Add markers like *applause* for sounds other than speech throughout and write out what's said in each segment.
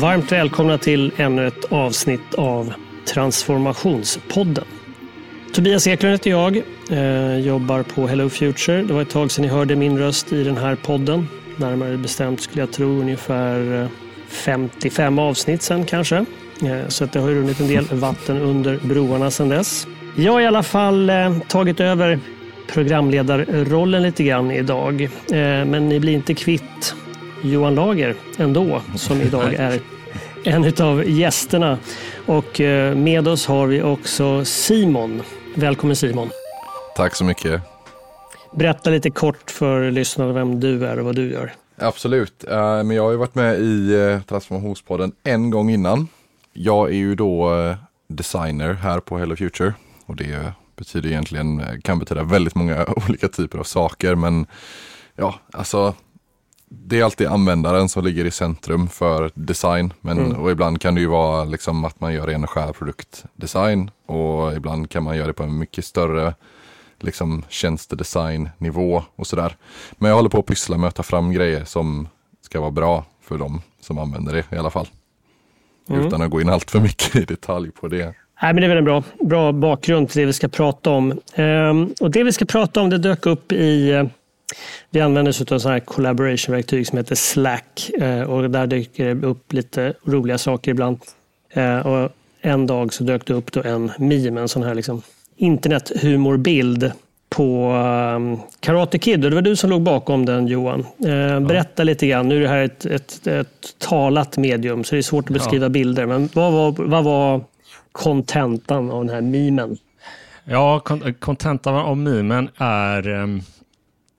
Varmt välkomna till ännu ett avsnitt av Transformationspodden. Tobias Eklund heter jag, eh, jobbar på Hello Future. Det var ett tag sedan ni hörde min röst i den här podden. Närmare bestämt skulle jag tro ungefär eh, 55 avsnitt sen kanske. Eh, så att det har runnit en del vatten under broarna sedan dess. Jag har i alla fall eh, tagit över programledarrollen lite grann idag. Eh, men ni blir inte kvitt Johan Lager ändå, som idag *laughs* är en av gästerna. Och eh, med oss har vi också Simon. Välkommen Simon. Tack så mycket. Berätta lite kort för lyssnarna vem du är och vad du gör. Absolut, uh, men jag har ju varit med i uh, Transformationspodden en gång innan. Jag är ju då designer här på Hello Future och det betyder egentligen, kan betyda väldigt många *laughs* olika typer av saker men ja, alltså det är alltid användaren som ligger i centrum för design. Men, mm. Och ibland kan det ju vara liksom att man gör ren och skär produktdesign. Och ibland kan man göra det på en mycket större liksom, tjänstedesignnivå och sådär. Men jag håller på att pyssla med att ta fram grejer som ska vara bra för dem som använder det i alla fall. Mm. Utan att gå in allt för mycket i detalj på det. Nej, men det är väl en bra, bra bakgrund till det vi ska prata om. Ehm, och Det vi ska prata om det dök upp i vi använder oss av sådana här collaboration-verktyg som heter Slack eh, och där dyker det upp lite roliga saker ibland. Eh, och en dag så dök det upp då en meme, en sån här liksom internethumorbild på um, Karate Kid. Och det var du som låg bakom den Johan. Eh, berätta lite grann. Nu är det här ett, ett, ett, talat medium så det är svårt att beskriva ja. bilder. Men vad var, vad var kontentan av den här memen? Ja, kontentan av memen är um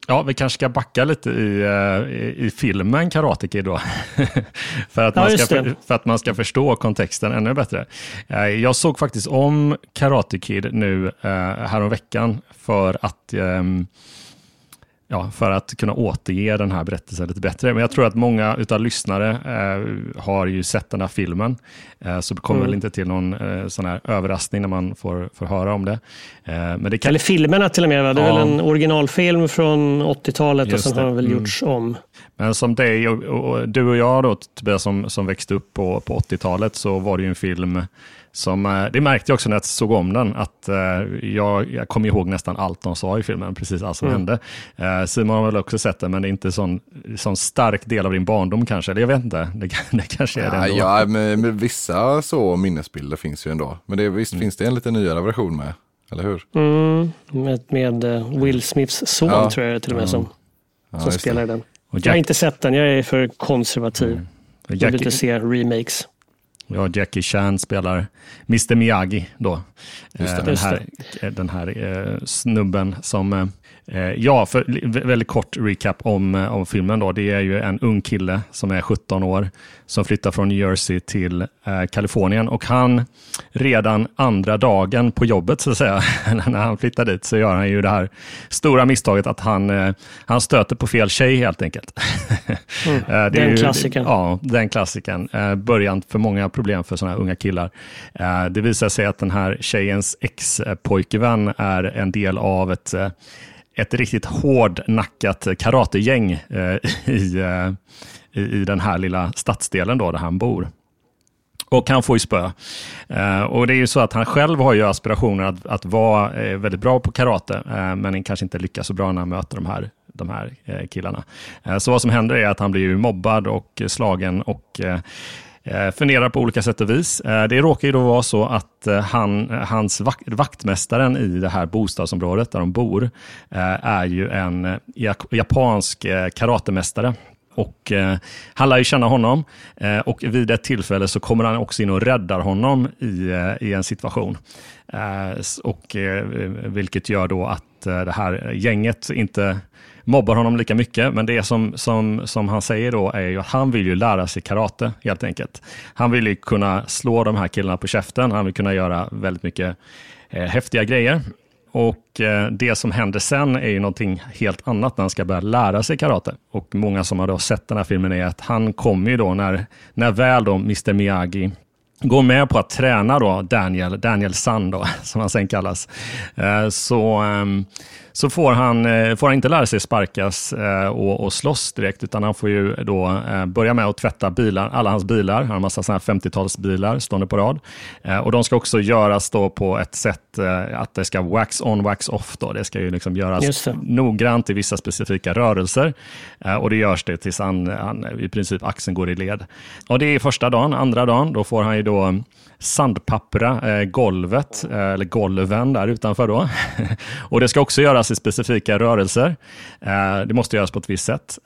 Ja, vi kanske ska backa lite i, eh, i, i filmen Karate Kid då. *laughs* för, att man ja, ska, för, för, att man ska förstå kontexten ännu bättre. Eh, jag såg faktiskt om Karate Kid nu eh, häromveckan för att ehm, ja, för att kunna återge den här berättelsen lite bättre. Men jag tror att många utav lyssnare eh, har ju sett den här filmen, eh, så det kommer mm. väl inte till någon eh, sån här överraskning när man får, får höra om det. Eh, men det kan... Eller filmerna till och med, va? det är ja. väl en originalfilm från 80-talet och sen har den väl mm. gjorts om. Men som dig och, och, du och jag då, Tobias, som, som växte upp på, på 80-talet, så var det ju en film som, eh, det märkte jag också när jag såg om den, att uh, jag, jag kommer ihåg nästan allt de sa i filmen, precis allt som mm. hände. Uh, Simon har väl också sett den, men det är inte en sån, sån stark del av din barndom kanske, eller jag vet inte, det, det kanske är det ändå. Ja, men, men vissa så minnesbilder finns ju ändå, men det, visst mm. finns det en lite nyare version med, eller hur? Mm, med, med Will Smiths son ja. tror jag till och med som, ja, som spelar den. Jack... Jag har inte sett den, jag är för konservativ. Mm. Jag vill inte se remakes. Ja, Jackie Chan spelar Mr Miyagi då. Just det, eh, den, här, den här eh, snubben som eh, Eh, ja, för väldigt kort recap om, eh, om filmen. Då. Det är ju en ung kille som är 17 år som flyttar från New Jersey till eh, Kalifornien och han redan andra dagen på jobbet så att säga, *laughs* när han flyttar dit så gör han ju det här stora misstaget att han, eh, han stöter på fel tjej helt enkelt. *laughs* Mm, eh, den klassiken. Ja, den klassiken. Eh, början för många problem för sådana här unga killar. Eh, det visar sig att den här tjejens ex-pojkvän är en del av ett eh, ett riktigt hårdnackat karategäng eh, *laughs* i, i, den här lilla stadsdelen då, där han bor. Och han får ju spö. Eh, och det är ju så att han själv har ju aspirationer att, att vara eh, väldigt bra på karate, eh, men kanske inte lyckas så bra när han möter de här, de här eh, killarna. så vad som händer är att han blir ju mobbad och slagen och Eh, Eh, funderar på olika sätt och vis. Eh, det råkar ju då vara så att eh, han, hans vak vaktmästaren i det här bostadsområdet där de bor är ju en japansk karatemästare. Och, eh, han lär ju känna honom eh, och vid ett tillfälle så kommer han också in och räddar honom i, eh, i en situation. och, vilket gör då att det här gänget inte mobbar honom lika mycket, men det som, som, som han säger då är ju att han vill ju lära sig karate helt enkelt. Han vill ju kunna slå de här killarna på käften, han vill kunna göra väldigt mycket eh, häftiga grejer. Och eh, det som händer sen är ju någonting helt annat när han ska börja lära sig karate. Och många som har då sett den här filmen är att han kommer ju då när, när väl då Mr Miyagi går med på att träna då Daniel, Daniel Sand, då, *laughs* som han sen kallas, eh, så, ehm, så får han, eh, får han inte lära sig sparkas eh, och, och slåss direkt, utan han får ju då börja med att tvätta bilar, alla hans bilar. Han har en massa 50-talsbilar stående på rad. Och de ska också göras då på ett sätt att det ska wax on, wax off. Då. Det ska ju liksom göras noggrant i vissa specifika rörelser. Och det görs det tills han, han, i princip axeln går i led. Och det är första dagen. Andra dagen, då får han ju då sandpappra golvet, eller golven där utanför då. *laughs* och det ska också göras i specifika rörelser. Eh, det måste göras på ett visst sätt.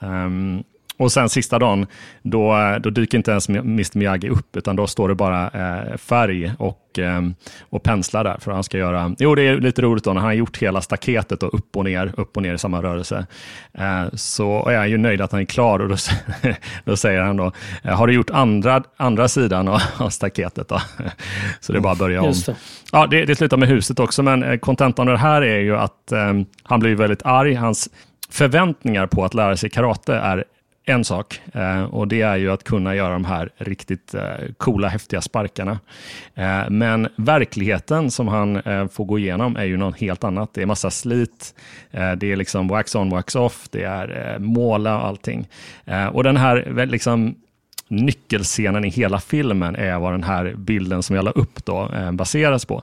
Och sen sista dagen, då, då dyker inte ens Mr Miyagi upp, utan då står det bara eh, färg och, eh, och penslar där. För han ska göra, jo det är lite roligt då, när han har gjort hela staketet då, upp och ner, upp och ner i samma rörelse. Eh, så är han ju nöjd att han är klar och då, *laughs* då säger han då, eh, har du gjort andra, andra sidan av, av staketet då? *laughs* så det är bara att börja om. Det. Ja, det, det slutar med huset också, men eh, kontentan av det här är ju att eh, han blir väldigt arg. Hans förväntningar på att lära sig karate är en sak eh, och det är ju att kunna göra de här riktigt eh, coola, häftiga sparkarna. Eh, men verkligheten som han får gå igenom är ju något helt annat. Det är massa slit, det är liksom wax on, wax off, det är måla och allting. Och den här liksom nyckelscenen i hela filmen är vad den här bilden som jag la upp då eh, baseras på.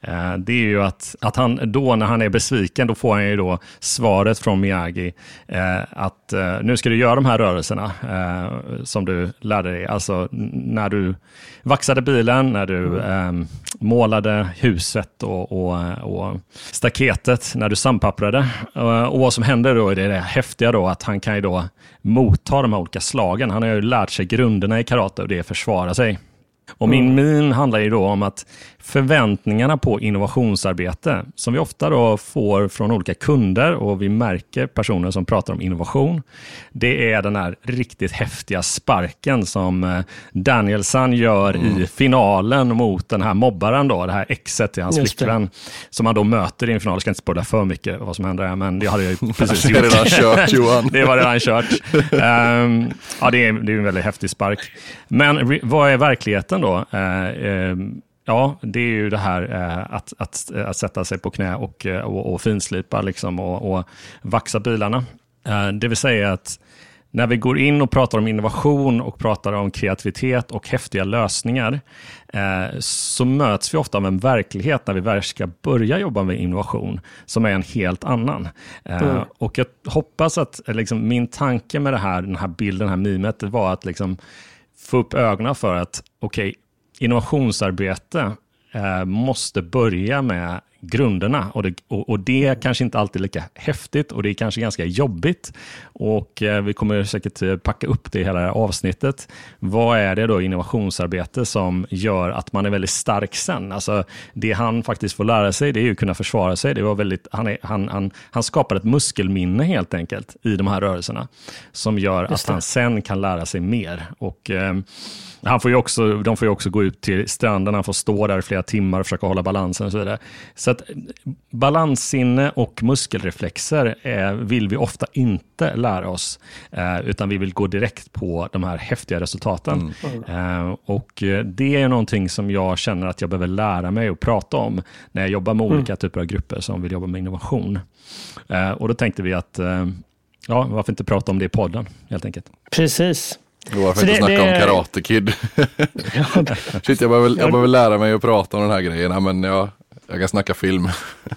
Eh, det är ju att, att han då när han är besviken, då får han ju då svaret från Miyagi eh, att eh, nu ska du göra de här rörelserna eh, som du lärde dig. Alltså när du vaxade bilen, när du mm målade huset och, och, och, staketet, när du sampapprade. Eh, och vad som händer då är det, det häftiga då att han kan ju då motta de här olika slagen. Han har ju lärt sig grunderna i karate och det är försvara sig. Och min min handlar ju då om att förväntningarna på innovationsarbete, som vi ofta då får från olika kunder och vi märker personer som pratar om innovation, det är den här riktigt häftiga sparken som eh, Danielsson gör mm. i finalen mot den här mobbaren, då, det här exet till hans flickvän, som han då möter i en final. Jag ska inte spoila för mycket vad som händer här, men det hade jag ju *laughs* precis gjort. det är redan kört *laughs* Johan. det var redan kört. Um, *laughs* ja, det är, det är en väldigt häftig spark. Men vad är verkligheten då? Uh, um, Ja, det är ju det här eh, att, att, att sätta sig på knä och, eh, och, och finslipa liksom och, och vaxa bilarna. Eh, det vill säga att när vi går in och pratar om innovation och pratar om kreativitet och häftiga lösningar så möts vi ofta av en verklighet när vi väl ska börja jobba med innovation som är en helt annan. Mm. Och jag hoppas att liksom, min tanke med det här, den här bilden, det här mimet, var att liksom, få upp ögonen för att okej, okay, innovationsarbete eh, måste börja med grunderna och det, och, och det är kanske inte alltid lika häftigt och det är kanske ganska jobbigt. Och eh, vi kommer säkert eh, packa upp det i hela det här avsnittet. Vad är det då innovationsarbete som gör att man är väldigt stark sen? Alltså det han faktiskt får lära sig det är ju att kunna försvara sig. Det var väldigt, han, är, han, han, han skapar ett muskelminne helt enkelt i de här rörelserna som gör att han sen kan lära sig mer. Och eh, han får också, de får ju också gå ut till stranden, han får stå där i flera timmar och försöka hålla balansen och så vidare. Så att balanssinne och muskelreflexer eh, vill vi ofta inte lära oss, eh, utan vi vill gå direkt på de här häftiga resultaten. Mm. Eh, och det är någonting som jag känner att jag behöver lära mig och prata om när jag jobbar med mm. olika typer av grupper som vill jobba med innovation. Eh, och då tänkte vi att, eh, ja, varför inte prata om det i podden helt enkelt. Precis. Varför inte snacka det... om Karate Kid? *laughs* Shit, jag behöver, jag behöver lära mig att prata om den här grejen, men jag, jag kan snacka film.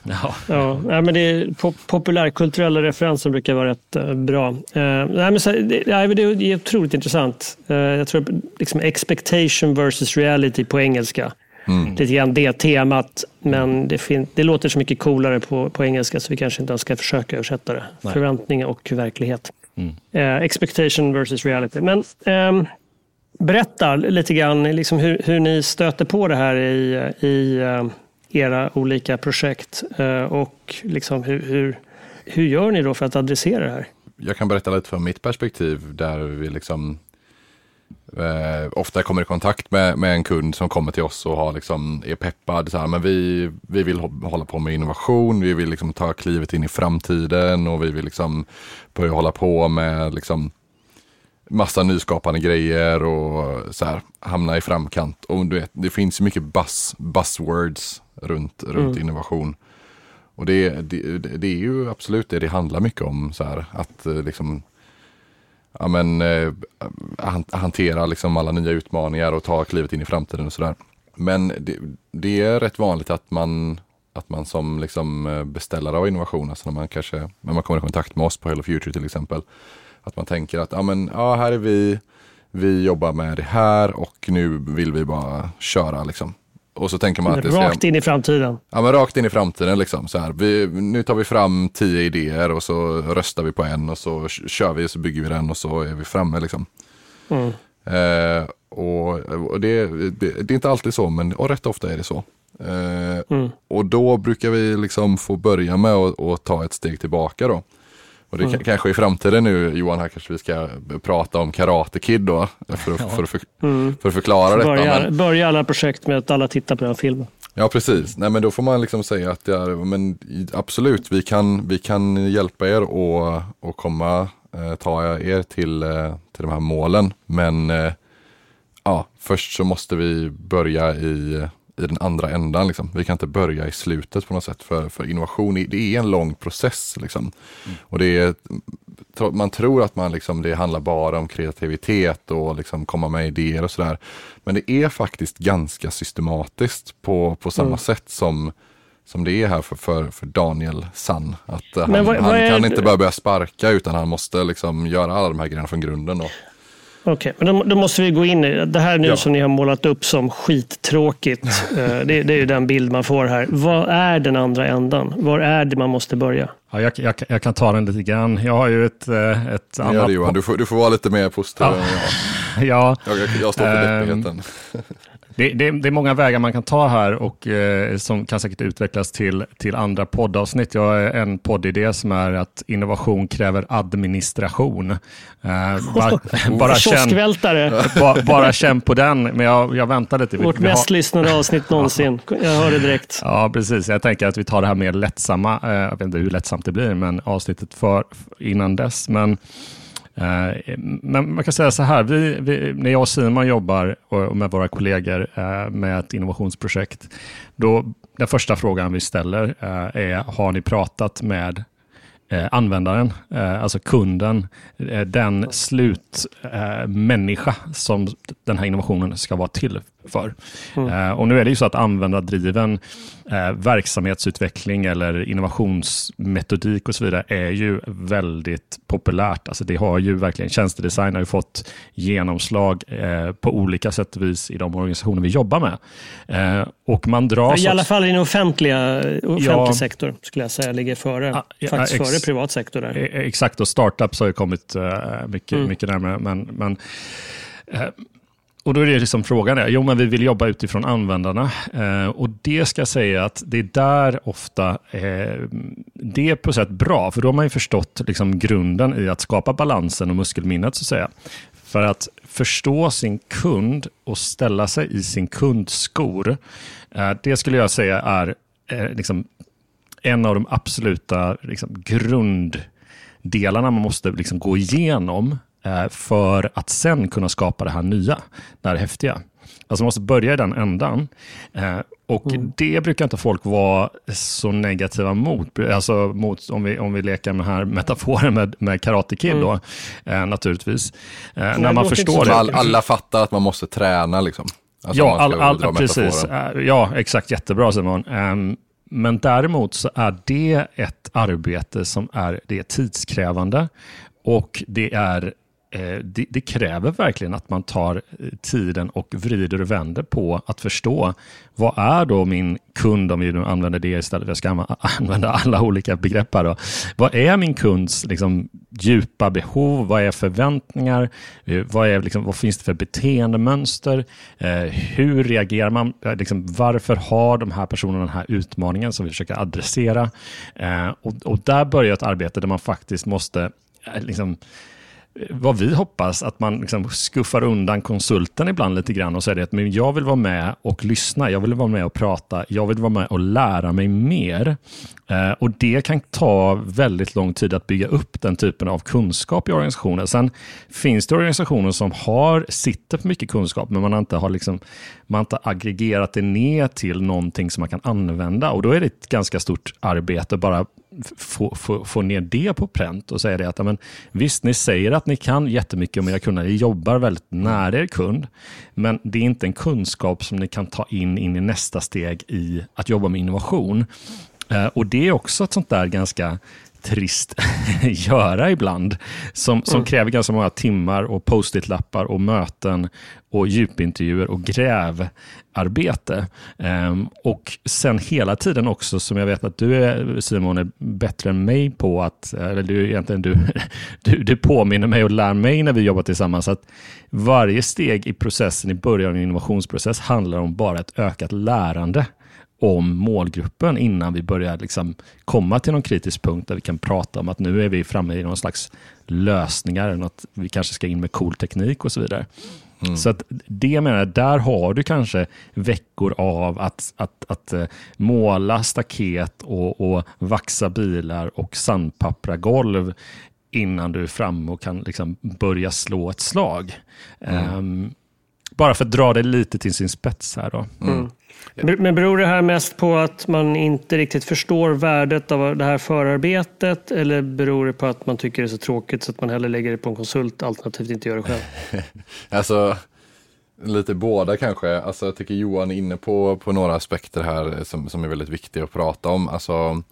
ja, ja men det är, populärkulturella referenser brukar vara rätt uh, bra. Uh, nej, men så, det, det är otroligt intressant. Uh, jag tror liksom expectation versus reality på engelska. Mm. Lite grann det temat, men det, det låter så mycket coolare på, på engelska så vi kanske inte ens ska försöka översätta det. Nej. Förväntning och verklighet. Mm. Eh, expectation versus reality. Men eh, berätta lite grann liksom hur, hur, ni stöter på det här i, i uh, era olika projekt eh, och liksom hur, hur, hur gör ni då för att adressera det här? Jag kan berätta lite från mitt perspektiv där vi liksom eh, ofta kommer i kontakt med, med en kund som kommer till oss och har liksom, är peppad. Så här, men vi, vi vill hålla på med innovation, vi vill liksom ta klivet in i framtiden och vi vill liksom börja hålla på med liksom, massa nyskapande grejer och så här, hamna i framkant. Och du vet, det finns mycket buzz, buzzwords runt, runt mm. innovation. Och det, det, det, är ju absolut det det handlar mycket om. Så här, att eh, liksom ja, men, eh, hantera liksom alla nya utmaningar och ta klivet in i framtiden och sådär. Men det, det, är rätt vanligt att man, att man som liksom beställare av innovation, alltså när man kanske när man kommer i kontakt med oss på Hello Future till exempel, att man tänker att ja, men, ja, här är vi, vi jobbar med det här och nu vill vi bara köra. Liksom. Och så tänker man att det ska, Rakt in i framtiden. Ja, men rakt in i framtiden. Liksom, så här. Vi, nu tar vi fram tio idéer och så röstar vi på en och så kör vi och så bygger vi den och så är vi framme. Liksom. Mm. Eh, och, och det, det, det, är inte alltid så, men och rätt ofta är det så. Eh, mm. Och då brukar vi liksom få börja med att ta ett steg tillbaka. då. Och det mm. kanske i framtiden nu Johan, här kanske vi ska prata om Karate Kid då. För, ja. för, för, mm. för att förklara detta. Börja, men... börja alla projekt med att alla tittar på den filmen. Ja precis, nej men då får man liksom säga att det är, men absolut vi kan, vi kan hjälpa er och, och komma, eh, ta er till, eh, till de här målen. Men eh, ja, först så måste vi börja i i den andra ändan. Liksom. Vi kan inte börja i slutet på något sätt. För, för innovation det är en lång process. Liksom. Mm. Och det är, man tror att man liksom, det handlar bara om kreativitet och liksom komma med idéer och sådär. Men det är faktiskt ganska systematiskt på, på samma mm. sätt som som det är här för, för, för Daniel Sann. Att han, vad, vad han kan inte bara börja sparka utan han måste liksom göra alla de här grejerna från grunden. Då. Okej, okay, men då, då, måste vi gå in i det här nu ja. som ni har målat upp som skittråkigt. *laughs* Eh, det, det är ju den bild man får här. Vad är den andra ändan? Var är det man måste börja? Ja, jag, jag, jag kan ta den lite grann. Jag har ju ett, eh, ett annat... Ja, Johan, du får, du får vara lite mer positiv ja. än jag. *laughs* ja. Jag, jag, står för um, deppigheten. *laughs* Det, det, det, är många vägar man kan ta här och eh, som kan säkert utvecklas till, till andra poddavsnitt. Jag har en poddidé som är att innovation kräver administration. Eh, bara, *laughs* bara, känn, bara, bara känn på den, men jag, jag väntar lite. Vårt vi, mest har... lyssnade avsnitt någonsin. Jag hör det direkt. Ja, precis. Jag tänker att vi tar det här mer lättsamma. Eh, jag vet inte hur lättsamt det blir, men avsnittet för innan dess. Men Eh, men man kan säga så här, vi, vi, när jag och Simon jobbar och med våra kollegor eh, med ett innovationsprojekt, då den första frågan vi ställer eh, är, har ni pratat med användaren, alltså kunden, den slutmänniska som den här innovationen ska vara till för. Mm. Eh, och nu är det ju så att användardriven eh, verksamhetsutveckling eller innovationsmetodik och så vidare är ju väldigt populärt. Alltså det har ju verkligen, tjänstedesign har ju fått genomslag eh, på olika sätt och vis i de organisationer vi jobbar med. Eh, och man dras I alla fall i den offentliga, offentlig ja, sektor skulle jag säga ligger före, ah, ja, faktiskt ex, före privat sektor. Där. E- exakt, och startups har ju kommit eh, mycket, mm. mycket närmare. Men, men eh, och då är det liksom frågan, är, jo men vi vill jobba utifrån användarna. Eh, och det ska jag säga att det är där ofta, eh, det är på sätt bra, för då har man ju förstått liksom grunden i att skapa balansen och muskelminnet så att säga. För att förstå sin kund och ställa sig i sin kunds skor, eh, det skulle jag säga är eh, liksom en av de absoluta liksom, grunddelarna man måste liksom, gå igenom för att sen kunna skapa det här nya, det här häftiga. Alltså man måste börja i den ändan. Eh, och mm. det brukar inte folk vara så negativa mot. Alltså mot om, vi, om vi leker med här metaforen med, med Karate Kid mm. då, eh, naturligtvis. Eh, när man förstår det. All, alla fattar att man måste träna liksom. Alltså ja, all, all, precis. Ja, exakt. Jättebra Simon. Um, men däremot så är det ett arbete som är, det är tidskrävande och det är Eh, Eh, det, det, kräver verkligen att man tar eh, tiden och vrider och vänder på att förstå vad är då min kund, om vi nu använder det istället jag ska *laughs* använda alla olika begrepp här. Då. Vad är min kunds liksom, djupa behov? Vad är förväntningar? Eh, vad, är, liksom, vad finns det för beteendemönster? hur reagerar man? Liksom, varför har de här personerna den här utmaningen som vi försöker adressera? och, och där börjar ett arbete där man faktiskt måste liksom, vad vi hoppas, att man liksom skuffar undan konsulten ibland lite grann och säger att men jag vill vara med och lyssna, jag vill vara med och prata, jag vill vara med och lära mig mer. Eh, och Det kan ta väldigt lång tid att bygga upp den typen av kunskap i organisationer. Sen finns det organisationer som har, sitter på mycket kunskap, men man inte har, liksom, man har inte aggregerat det ner till någonting som man kan använda. Och Då är det ett ganska stort arbete bara få, få, få ner det på pränt och säga det att amen, visst, ni säger att ni kan jättemycket om era kunder, ni jobbar väldigt nära er kund, men det är inte en kunskap som ni kan ta in, in i nästa steg i att jobba med innovation. Eh, och det är också ett sånt där ganska trist *laughs* göra ibland. Som, som mm. kräver ganska många timmar och post-it-lappar och möten och djupintervjuer och grävarbete. Um, och sen hela tiden också, som jag vet att du är, Simon, är bättre än mig på att, eller du, egentligen du, *laughs* du, du påminner mig och lär mig när vi jobbar tillsammans, att varje steg i processen i början av en innovationsprocess handlar om bara ett ökat lärande om målgruppen innan vi börjar liksom komma till någon kritisk punkt där vi kan prata om att nu är vi framme i någon slags lösningar, något, vi kanske ska in med cool teknik och så vidare. Mm. Så att det menar jag, där har du kanske veckor av att, att, att uh, måla staket och, och vaxa bilar och sandpappra golv innan du är framme och kan liksom börja slå ett slag. Mm. Um, bara för att dra det lite till sin spets här. Då. Mm. Men beror det här mest på att man inte riktigt förstår värdet av det här förarbetet eller beror det på att man tycker det är så tråkigt så att man hellre lägger det på en konsult alternativt inte gör det själv? *laughs* alltså, lite båda kanske. Alltså, jag tycker Johan är inne på, på några aspekter här som, som är väldigt viktiga att prata om. Alltså,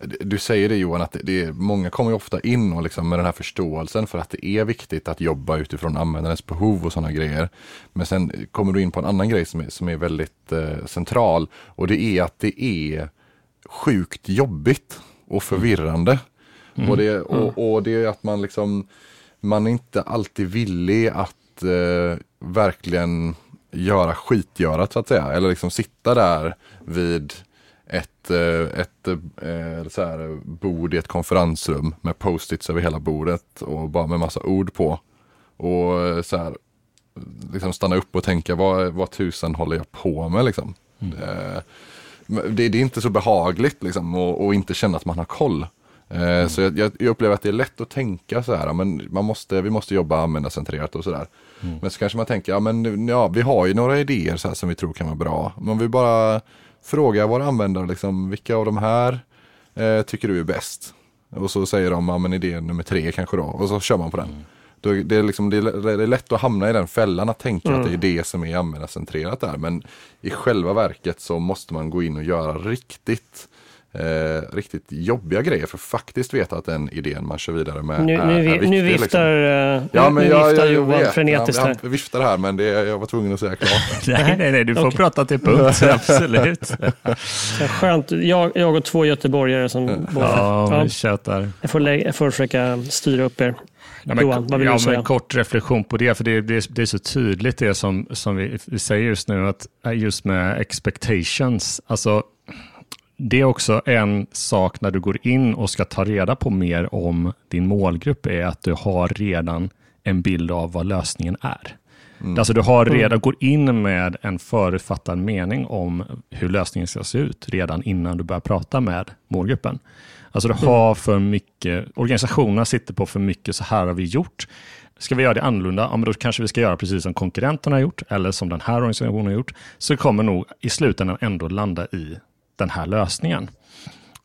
du säger det Johan, att det är, många kommer ju ofta in och liksom med den här förståelsen för att det är viktigt att jobba utifrån användarens behov och sådana grejer. Men sen kommer du in på en annan grej som är, som är väldigt eh, central och det är att det är sjukt jobbigt och förvirrande. Mm. Och, det, mm. och, och, det är att man liksom, man är inte alltid villig att eh, verkligen göra skitgörat så att säga. Eller liksom sitta där vid ett, eh, ett eh, så här, bord i ett konferensrum med post-its över hela bordet och bara med massa ord på. Och eh, så här, liksom stanna upp och tänka vad, vad tusen håller jag på med liksom. Mm. Det, det, är inte så behagligt liksom och, och, inte känna att man har koll. Mm. Så jag, jag, upplever att det är lätt att tänka så här, men man måste, vi måste jobba användarcentrerat och sådär. Mm. Men så kanske man tänker, ja men ja, vi har ju några idéer så här som vi tror kan vara bra. Men vi bara fråga våra användare liksom, vilka av de här eh, tycker du är bäst? Och så säger de, ja men idé nummer tre kanske då. Och så kör man på den. Mm. Då, det, är liksom, det, är, det är lätt att hamna i den fällan att tänka mm. att det är det som är användarcentrerat där. Men i själva verket så måste man gå in och göra riktigt eh, riktigt jobbiga grejer för att faktiskt veta att den idén man kör vidare med nu, är, nu, är viktig. Nu viftar, liksom. ja, men nu jag, viftar jag, Johan vet. frenetiskt här. Jag viftar här men det, jag var tvungen att säga klart. *laughs* nej, nej, nej, du får okay. prata till punkt, *laughs* absolut. Så skönt, jag, jag och två göteborgare som båda. Ja, ja. Jag får, jag får försöka styra upp er. Ja, men, Johan, vad vill ja, du säga? Men kort reflektion på det, för det, det, det är så tydligt det som, som vi, vi säger just nu, att just med expectations, alltså det är också en sak när du går in och ska ta reda på mer om din målgrupp är att du har redan en bild av vad lösningen är. Mm. Alltså du har redan, mm. går in med en förutfattad mening om hur lösningen ska se ut redan innan du börjar prata med målgruppen. Alltså du mm. har för mycket, organisationerna sitter på för mycket, så här har vi gjort. Ska vi göra det annorlunda, ja, men då kanske vi ska göra precis som konkurrenterna har gjort, eller som den här organisationen har gjort. Så kommer nog i slutändan ändå landa i den här lösningen.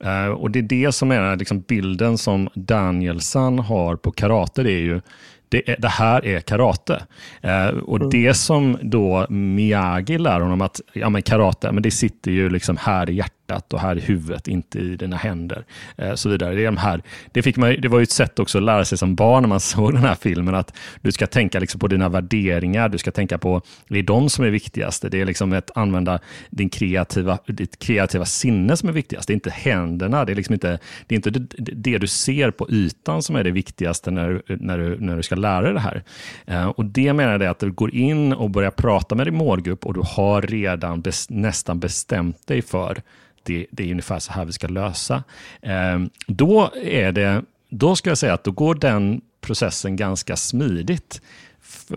Uh, och Det är det som är liksom bilden som Danielsson har på karate. Det är ju det, är, det här är karate. Uh, och mm. Det som då Miyagi lär honom att ja, men karate, men det sitter ju liksom här i hjärtat hjärtat och här i huvudet, inte i dina händer. Eh, så vidare. Det, är de här, det, fick man, det var ju ett sätt också att lära sig som barn när man *laughs* såg den här filmen, att du ska tänka liksom på dina värderingar, du ska tänka på, det är de som är viktigast. Det är liksom att använda din kreativa, ditt kreativa sinne som är viktigast. Det är inte händerna, det är, liksom inte, det, är inte det, det du ser på ytan som är det viktigaste när, när, du, när du ska lära dig det här. Eh, och Det menar jag att du går in och börjar prata med din målgrupp och du har redan bes, nästan bestämt dig för det, det är ungefär så här vi ska lösa. Eh, då är det, då ska jag säga att då går den processen ganska smidigt.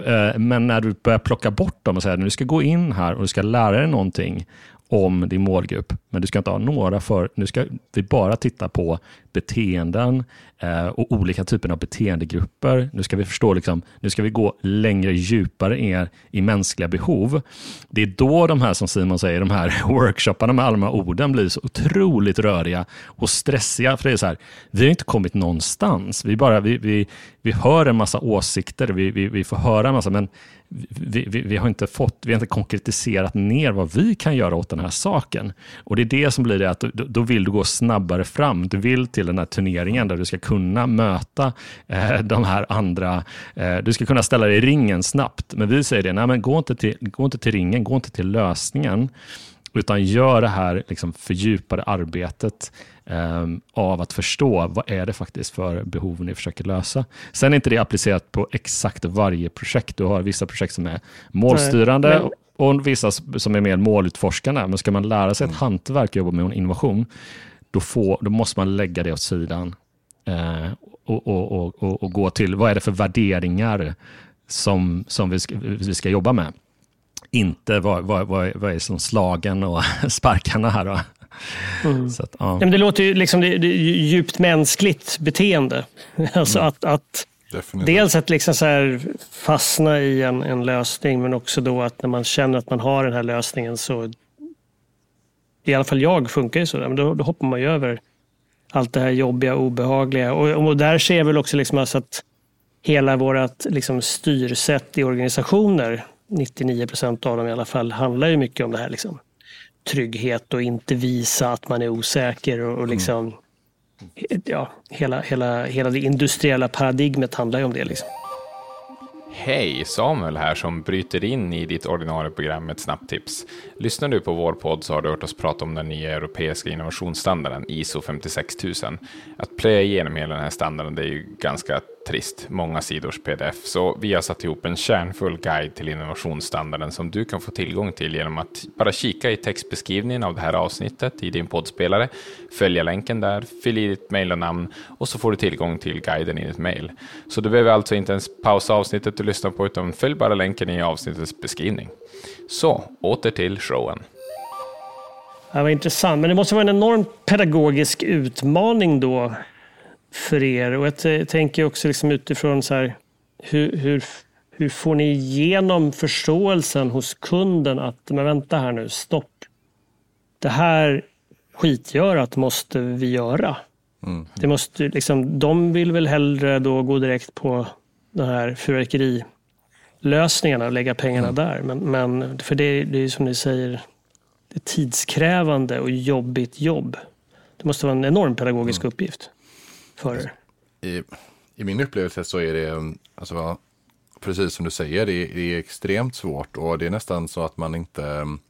Eh, men när du börjar plocka bort dem och säger att du ska gå in här och du ska lära dig någonting om din målgrupp, men du ska inte ha några för... Nu ska vi bara titta på beteenden eh, och olika typer av beteendegrupper. Nu ska vi förstå, liksom, nu ska vi gå längre, djupare er i mänskliga behov. Det är då de här, som Simon säger, de här *laughs* workshopparna med alla de här orden blir så otroligt röriga och stressiga. För det är så här, vi har inte kommit någonstans. Vi, bara, vi, vi, vi hör en massa åsikter, vi, vi, vi får höra en massa, men vi, vi, vi, har inte fått, vi har inte konkretiserat ner vad vi kan göra åt den här saken. Och det är det som blir det att då, då vill du gå snabbare fram. Du vill till den här turneringen där du ska kunna möta eh, de här andra, eh, du ska kunna ställa dig i ringen snabbt. Men vi säger det, nej men gå inte till, gå inte till ringen, gå inte till lösningen utan gör det här liksom fördjupade arbetet eh, av att förstå vad är det faktiskt för behov ni försöker lösa. Sen är inte det applicerat på exakt varje projekt. Du har vissa projekt som är målstyrande Nej, men... och vissa som är mer målutforskande. Men ska man lära sig ett mm. hantverk och jobba med en innovation, då, får, då måste man lägga det åt sidan eh, och, och, och, och, gå till vad är det för värderingar som, som vi, ska, vi ska jobba med inte vad, vad, vad, vad är som slagen och *laughs* sparkarna här. Då. Mm. Att, ja. det låter ju liksom det, det djupt mänskligt beteende. *laughs* Alltså mm. att, att dels att liksom så här fastna i en, en lösning, men också då att när man känner att man har den här lösningen så, i alla fall jag funkar ju så, men då, då hoppar man ju över allt det här jobbiga, obehagliga. Och, och där ser jag väl också liksom alltså att hela vårt liksom styrsätt i organisationer 99 procent av dem i alla fall, handlar ju mycket om det här. Liksom. Trygghet och inte visa att man är osäker. och, och mm. liksom, mm. ja, hela, hela, hela det industriella paradigmet handlar ju om det. Liksom. Hej, Samuel här som bryter in i ditt ordinarie program med ett snabbt tips. Lyssnar du på vår podd så har du hört oss prata om den nya europeiska innovationsstandarden ISO 56000. Att plöja igenom hela den här standarden det är ju ganska trist, många sidors pdf, så vi har satt ihop en kärnfull guide till innovationsstandarden som du kan få tillgång till genom att bara kika i textbeskrivningen av det här avsnittet i din poddspelare, följa länken där, fyll i ditt mejl och namn och så får du tillgång till guiden i ditt mejl. Så du behöver alltså inte ens pausa avsnittet du lyssnar på, utan följ bara länken i avsnittets beskrivning. Så, åter till showen. Det var intressant, men det måste vara en enorm pedagogisk utmaning då för er? Och jag tänker också liksom utifrån så här, hur, hur, hur får ni igenom förståelsen hos kunden att, men vänta här nu, stopp. Det här skitgörat måste vi göra. Mm. Det måste, liksom, de vill väl hellre då gå direkt på de här fyrverkerilösningarna och lägga pengarna mm. där. Men, men, för det, det är som ni säger, det är tidskrävande och jobbigt jobb. Det måste vara en enorm pedagogisk mm. uppgift för er? I, I, min upplevelse så är det, alltså, precis som du säger, det är, det är, extremt svårt och det är nästan så att man inte um,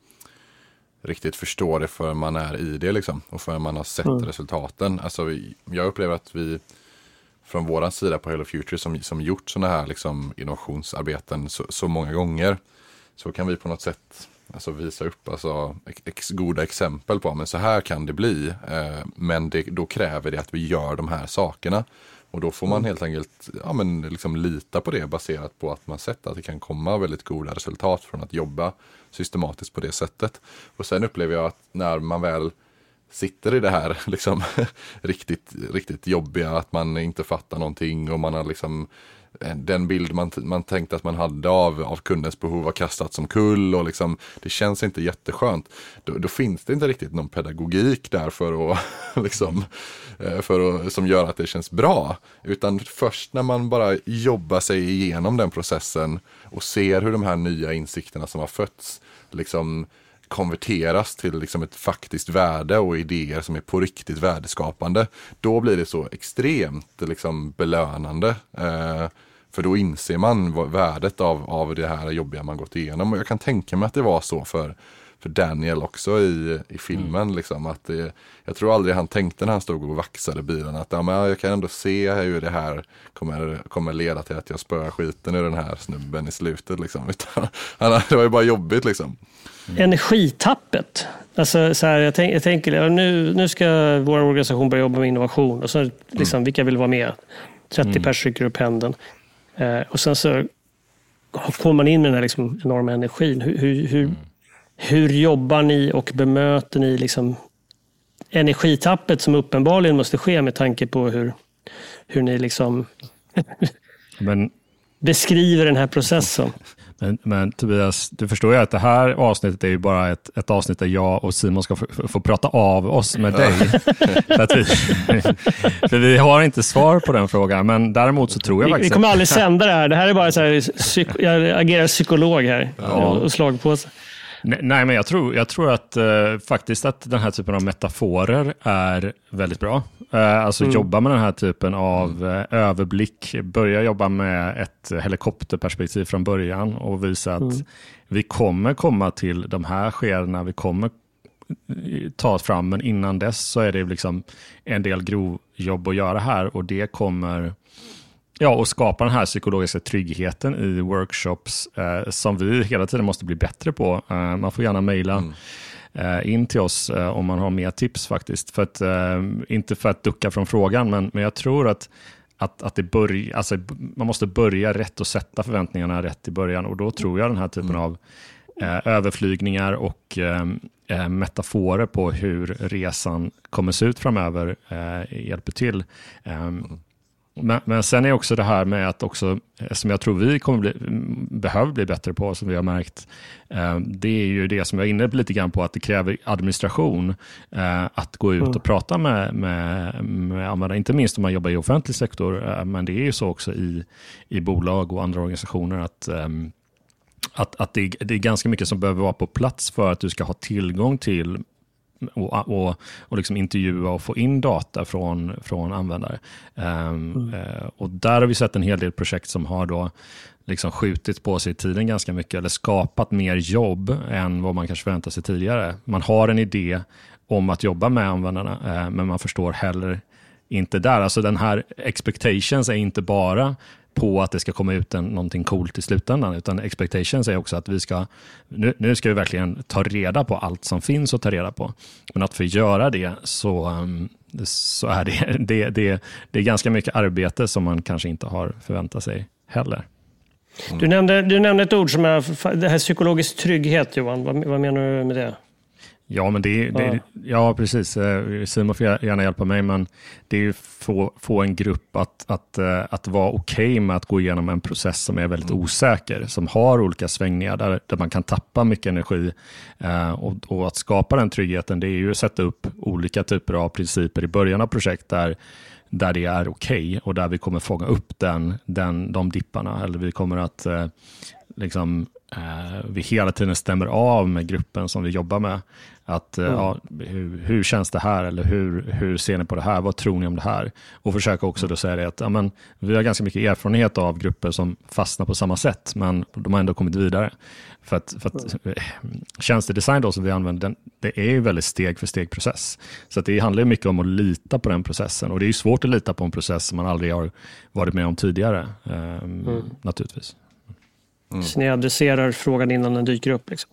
riktigt förstår det förrän man är i det liksom och förrän man har sett mm. resultaten. Alltså, vi, jag upplever att vi från våran sida på Hello Future som, som gjort sådana här liksom, innovationsarbeten så, så många gånger så kan vi på något sätt alltså visa upp alltså, ex, goda exempel på men så här kan det bli. Eh, men det, då kräver det att vi gör de här sakerna. Och då får man mm. helt enkelt ja, men liksom lita på det baserat på att man sett att det kan komma väldigt goda resultat från att jobba systematiskt på det sättet. Och sen upplever jag att när man väl sitter i det här *laughs* liksom *laughs* riktigt, riktigt jobbiga, att man inte fattar någonting och man har liksom Eh, den bild man, man tänkte att man hade av, av kundens behov har kastats som kull och liksom, det känns inte jätteskönt. Då, då finns det inte riktigt någon pedagogik där för att, *laughs* liksom, eh, för att, som gör att det känns bra. Utan först när man bara jobbar sig igenom den processen och ser hur de här nya insikterna som har fötts liksom konverteras till liksom ett faktiskt värde och idéer som är på riktigt värdeskapande. Då blir det så extremt liksom belönande. Eh, för då inser man värdet av, av det här jobbiga man gått igenom. Och jag kan tänka mig att det var så för, för Daniel också i, i filmen. Mm. Liksom, att det, jag tror aldrig han tänkte när han stod och vaxade bilen att ja, men jag kan ändå se hur det här kommer, kommer leda till att jag spöar skiten ur den här snubben i slutet. Liksom. *laughs* Utan, det var ju bara jobbigt liksom. Mm. Energitappet. Alltså, så här, jag, tänk, jag tänker, nu, nu ska vår organisation börja jobba med innovation och så liksom, mm. vilka vill vara med? 30 mm. pers rycker upp händen. Eh, och sen så kommer man in med den här liksom enorma energin. Hur, hur, hur, mm. hur jobbar ni och bemöter ni liksom energitappet som uppenbarligen måste ske med tanke på hur, hur ni liksom Men, *laughs* beskriver den här processen? Men, men Tobias, du förstår ju att det här avsnittet är ju bara ett, ett avsnitt där jag och Simon ska få, få prata av oss med dig. *laughs* vi, *laughs* för vi har inte svar på den frågan, men däremot så tror jag vi, faktiskt... Vi kommer aldrig sända det här. Det här är bara så här, psyk, jag agerar psykolog här ja. och slagpåse. Nej, men jag tror, jag tror att uh, faktiskt att den här typen av metaforer är väldigt bra. Uh, alltså mm. jobba med den här typen av uh, överblick, börja jobba med ett helikopterperspektiv från början och visa att mm. vi kommer komma till de här skedena, vi kommer ta oss fram, men innan dess så är det liksom en del grovjobb att göra här och det kommer Ja, och skapa den här psykologiska tryggheten i workshops eh, som vi hela tiden måste bli bättre på. Eh, man får gärna mejla mm. eh, in till oss eh, om man har mer tips faktiskt. För att, eh, inte för att ducka från frågan, men, men jag tror att, att, att det börj, alltså, man måste börja rätt och sätta förväntningarna rätt i början. Och då tror jag den här typen mm. av eh, överflygningar och metaforer på hur resan kommer se ut framöver hjälper till. Mm. Men, men sen är också det här med att också, som jag tror vi kommer bli, behöver bli bättre på, som vi har märkt, eh, det är ju det som jag är inne lite grann på, att det kräver administration eh, att gå ut och mm. prata med, med, med användare, inte minst om man jobbar i offentlig sektor, eh, men det är ju så också i, i bolag och andra organisationer att att, att det, det, är ganska mycket som behöver vara på plats för att du ska ha tillgång till och, och, och liksom intervjua och få in data från, från användare. Um, mm. uh, och där har vi sett en hel del projekt som har då liksom skjutit på sig tiden ganska mycket eller skapat mer jobb än vad man kanske förväntade sig tidigare. Man har en idé om att jobba med användarna, uh, men man förstår heller inte där. Alltså den här expectations är inte bara på att det ska komma ut en, någonting coolt i slutändan, utan expectations är också att vi ska, nu, nu ska vi verkligen ta reda på allt som finns att ta reda på. Men att för att göra det så, um, så är det, *laughs* det, det, det är ganska mycket arbete som man kanske inte har förväntat sig heller. Mm. Du, nämnde, du nämnde ett ord som är det här psykologisk trygghet, Johan. Vad, vad menar du med det? Ja, men det, det, ja. precis. Eh, Simon får gärna hjälpa mig, men det är ju få, få en grupp att, att, eh, att vara okej okay med att gå igenom en process som är väldigt mm. osäker, som har olika svängningar, där, där man kan tappa mycket energi. Eh, och, och, att skapa den tryggheten, det är ju att sätta upp olika typer av principer i början av projekt, där, där det är okej okay och där vi kommer fånga upp den, den, de dipparna, eller vi kommer att eh, liksom, eh, vi hela tiden stämmer av med gruppen som vi jobbar med. Att, mm. ja, hur, hur, känns det här eller hur, hur ser ni på det här? Vad tror ni om det här? Och försöka också då säga det att ja, men, vi har ganska mycket erfarenhet av grupper som fastnar på samma sätt, men de har ändå kommit vidare. För att, för att mm. tjänstedesign då som vi använder, den, det är ju väldigt steg för steg process. Så det handlar mycket om att lita på den processen och det är svårt att lita på en process som man aldrig har varit med om tidigare, eh, mm. naturligtvis. Mm. Så ni adresserar frågan innan den dyker upp? Liksom.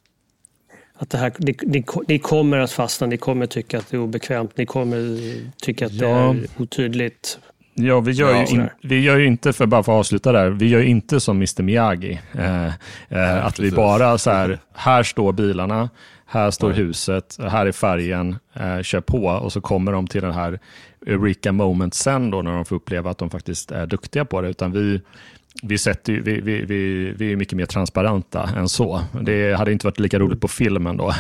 Att det här, ni, ni, ni, kommer att fastna, ni kommer tycka att det är obekvämt, ni kommer tycka att ja. det är otydligt. Ja, vi gör, ju in, vi gör ju inte, för bara för att avsluta där, vi gör ju inte som Mr Miyagi. Eh, eh, att vi bara så här, *laughs* här står bilarna, här står ja. huset, här är färgen, eh, kör på och så kommer de till den här Eureka moment sen då när de får uppleva att de faktiskt är duktiga på det. Utan vi, vi, sätter, vi, vi, vi, vi är mycket mer transparenta än så. Det hade inte varit lika roligt på filmen då.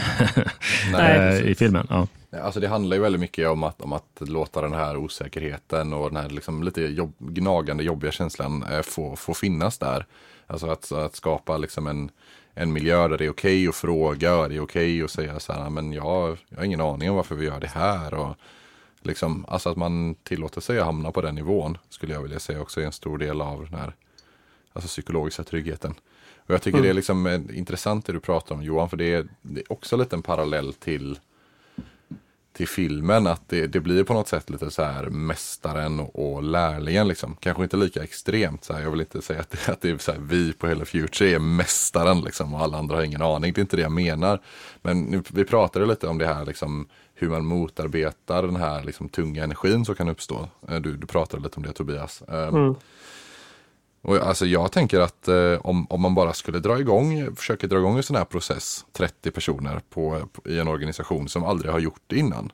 *laughs* Nej, I filmen, ja. Alltså det handlar ju väldigt mycket om att, om att låta den här osäkerheten och den här liksom lite jobb, gnagande jobbiga känslan eh, få, få finnas där. Alltså att, att skapa liksom en, en miljö där det är okej okay att fråga, det är okej okay att säga så här, men jag, jag har ingen aning om varför vi gör det här. Och liksom, alltså att man tillåter sig att hamna på den nivån skulle jag vilja säga också är en stor del av den här alltså psykologiska tryggheten. Och jag tycker mm. det är liksom eh, intressant det du pratar om Johan, för det är, det är också lite en parallell till till filmen att det, det, blir på något sätt lite så här mästaren och, lärlingen liksom. Kanske inte lika extremt så här. Jag vill inte säga att det, att det är så här, vi på Hello Future är mästaren liksom och alla andra har ingen aning. Det är inte det jag menar. Men nu, vi pratade lite om det här liksom hur man motarbetar den här liksom, tunga energin som kan uppstå. Eh, du, du pratade lite om det Tobias. Eh, mm. Och alltså jag tänker att eh, om, om man bara skulle dra igång, försöka dra igång en sån här process, 30 personer på, på i en organisation som aldrig har gjort det innan.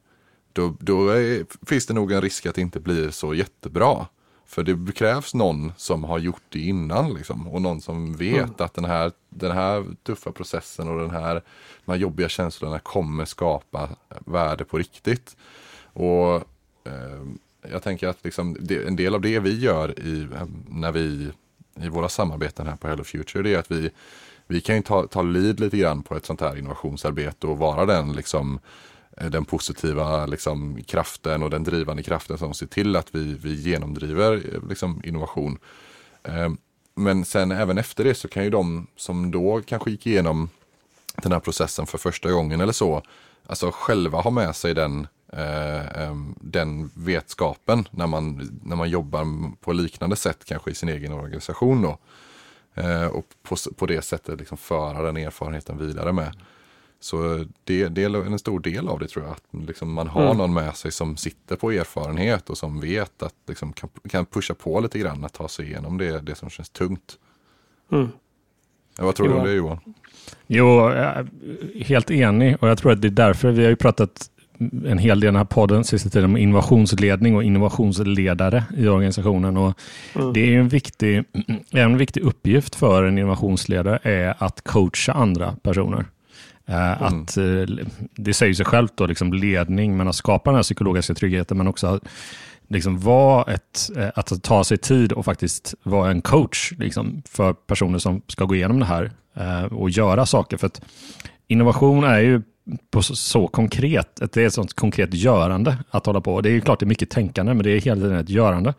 Då, då är, finns det nog en risk att det inte blir så jättebra. För det krävs någon som har gjort det innan liksom, och någon som vet mm. att den här, den här tuffa processen och den här, de här jobbiga känslorna kommer skapa värde på riktigt. Och eh, jag tänker att liksom, det, en del av det vi gör i, när vi, i våra samarbeten här på Hello Future, det är att vi, vi kan ta, ta lead lite grann på ett sånt här innovationsarbete och vara den liksom eh, den positiva liksom, kraften och den drivande kraften som ser till att vi, vi genomdriver eh, liksom, innovation. Men sen även efter det så kan ju de som då kanske gick igenom den här processen för första gången eller så, alltså själva ha med sig den, den vetskapen när man, när man jobbar på liknande sätt kanske i sin egen organisation. Då. och på, på det sättet liksom föra den erfarenheten vidare med. Så det, det, är en stor del av det tror jag. Att liksom man har mm. någon med sig som sitter på erfarenhet och som vet att liksom kan, kan pusha på lite grann att ta sig igenom det, det som känns tungt. Mm. Ja, vad tror jo. du om det Johan? Jo, helt enig och jag tror att det är därför vi har ju pratat en hel del i den här podden sista tiden om innovationsledning och innovationsledare i organisationen. Och mm. Det är en viktig, en viktig uppgift för en innovationsledare är att coacha andra personer. Eh, mm. Att, eh, det säger sig självt, då, liksom ledning, men att skapa den här psykologiska tryggheten, men också liksom vara ett, eh, att ta sig tid och faktiskt vara en coach liksom, för personer som ska gå igenom det här och göra saker. För att innovation är ju på så, så konkret, det är ett sånt konkret görande att hålla på. Det är ju klart det är mycket tänkande, men det är hela tiden ett görande.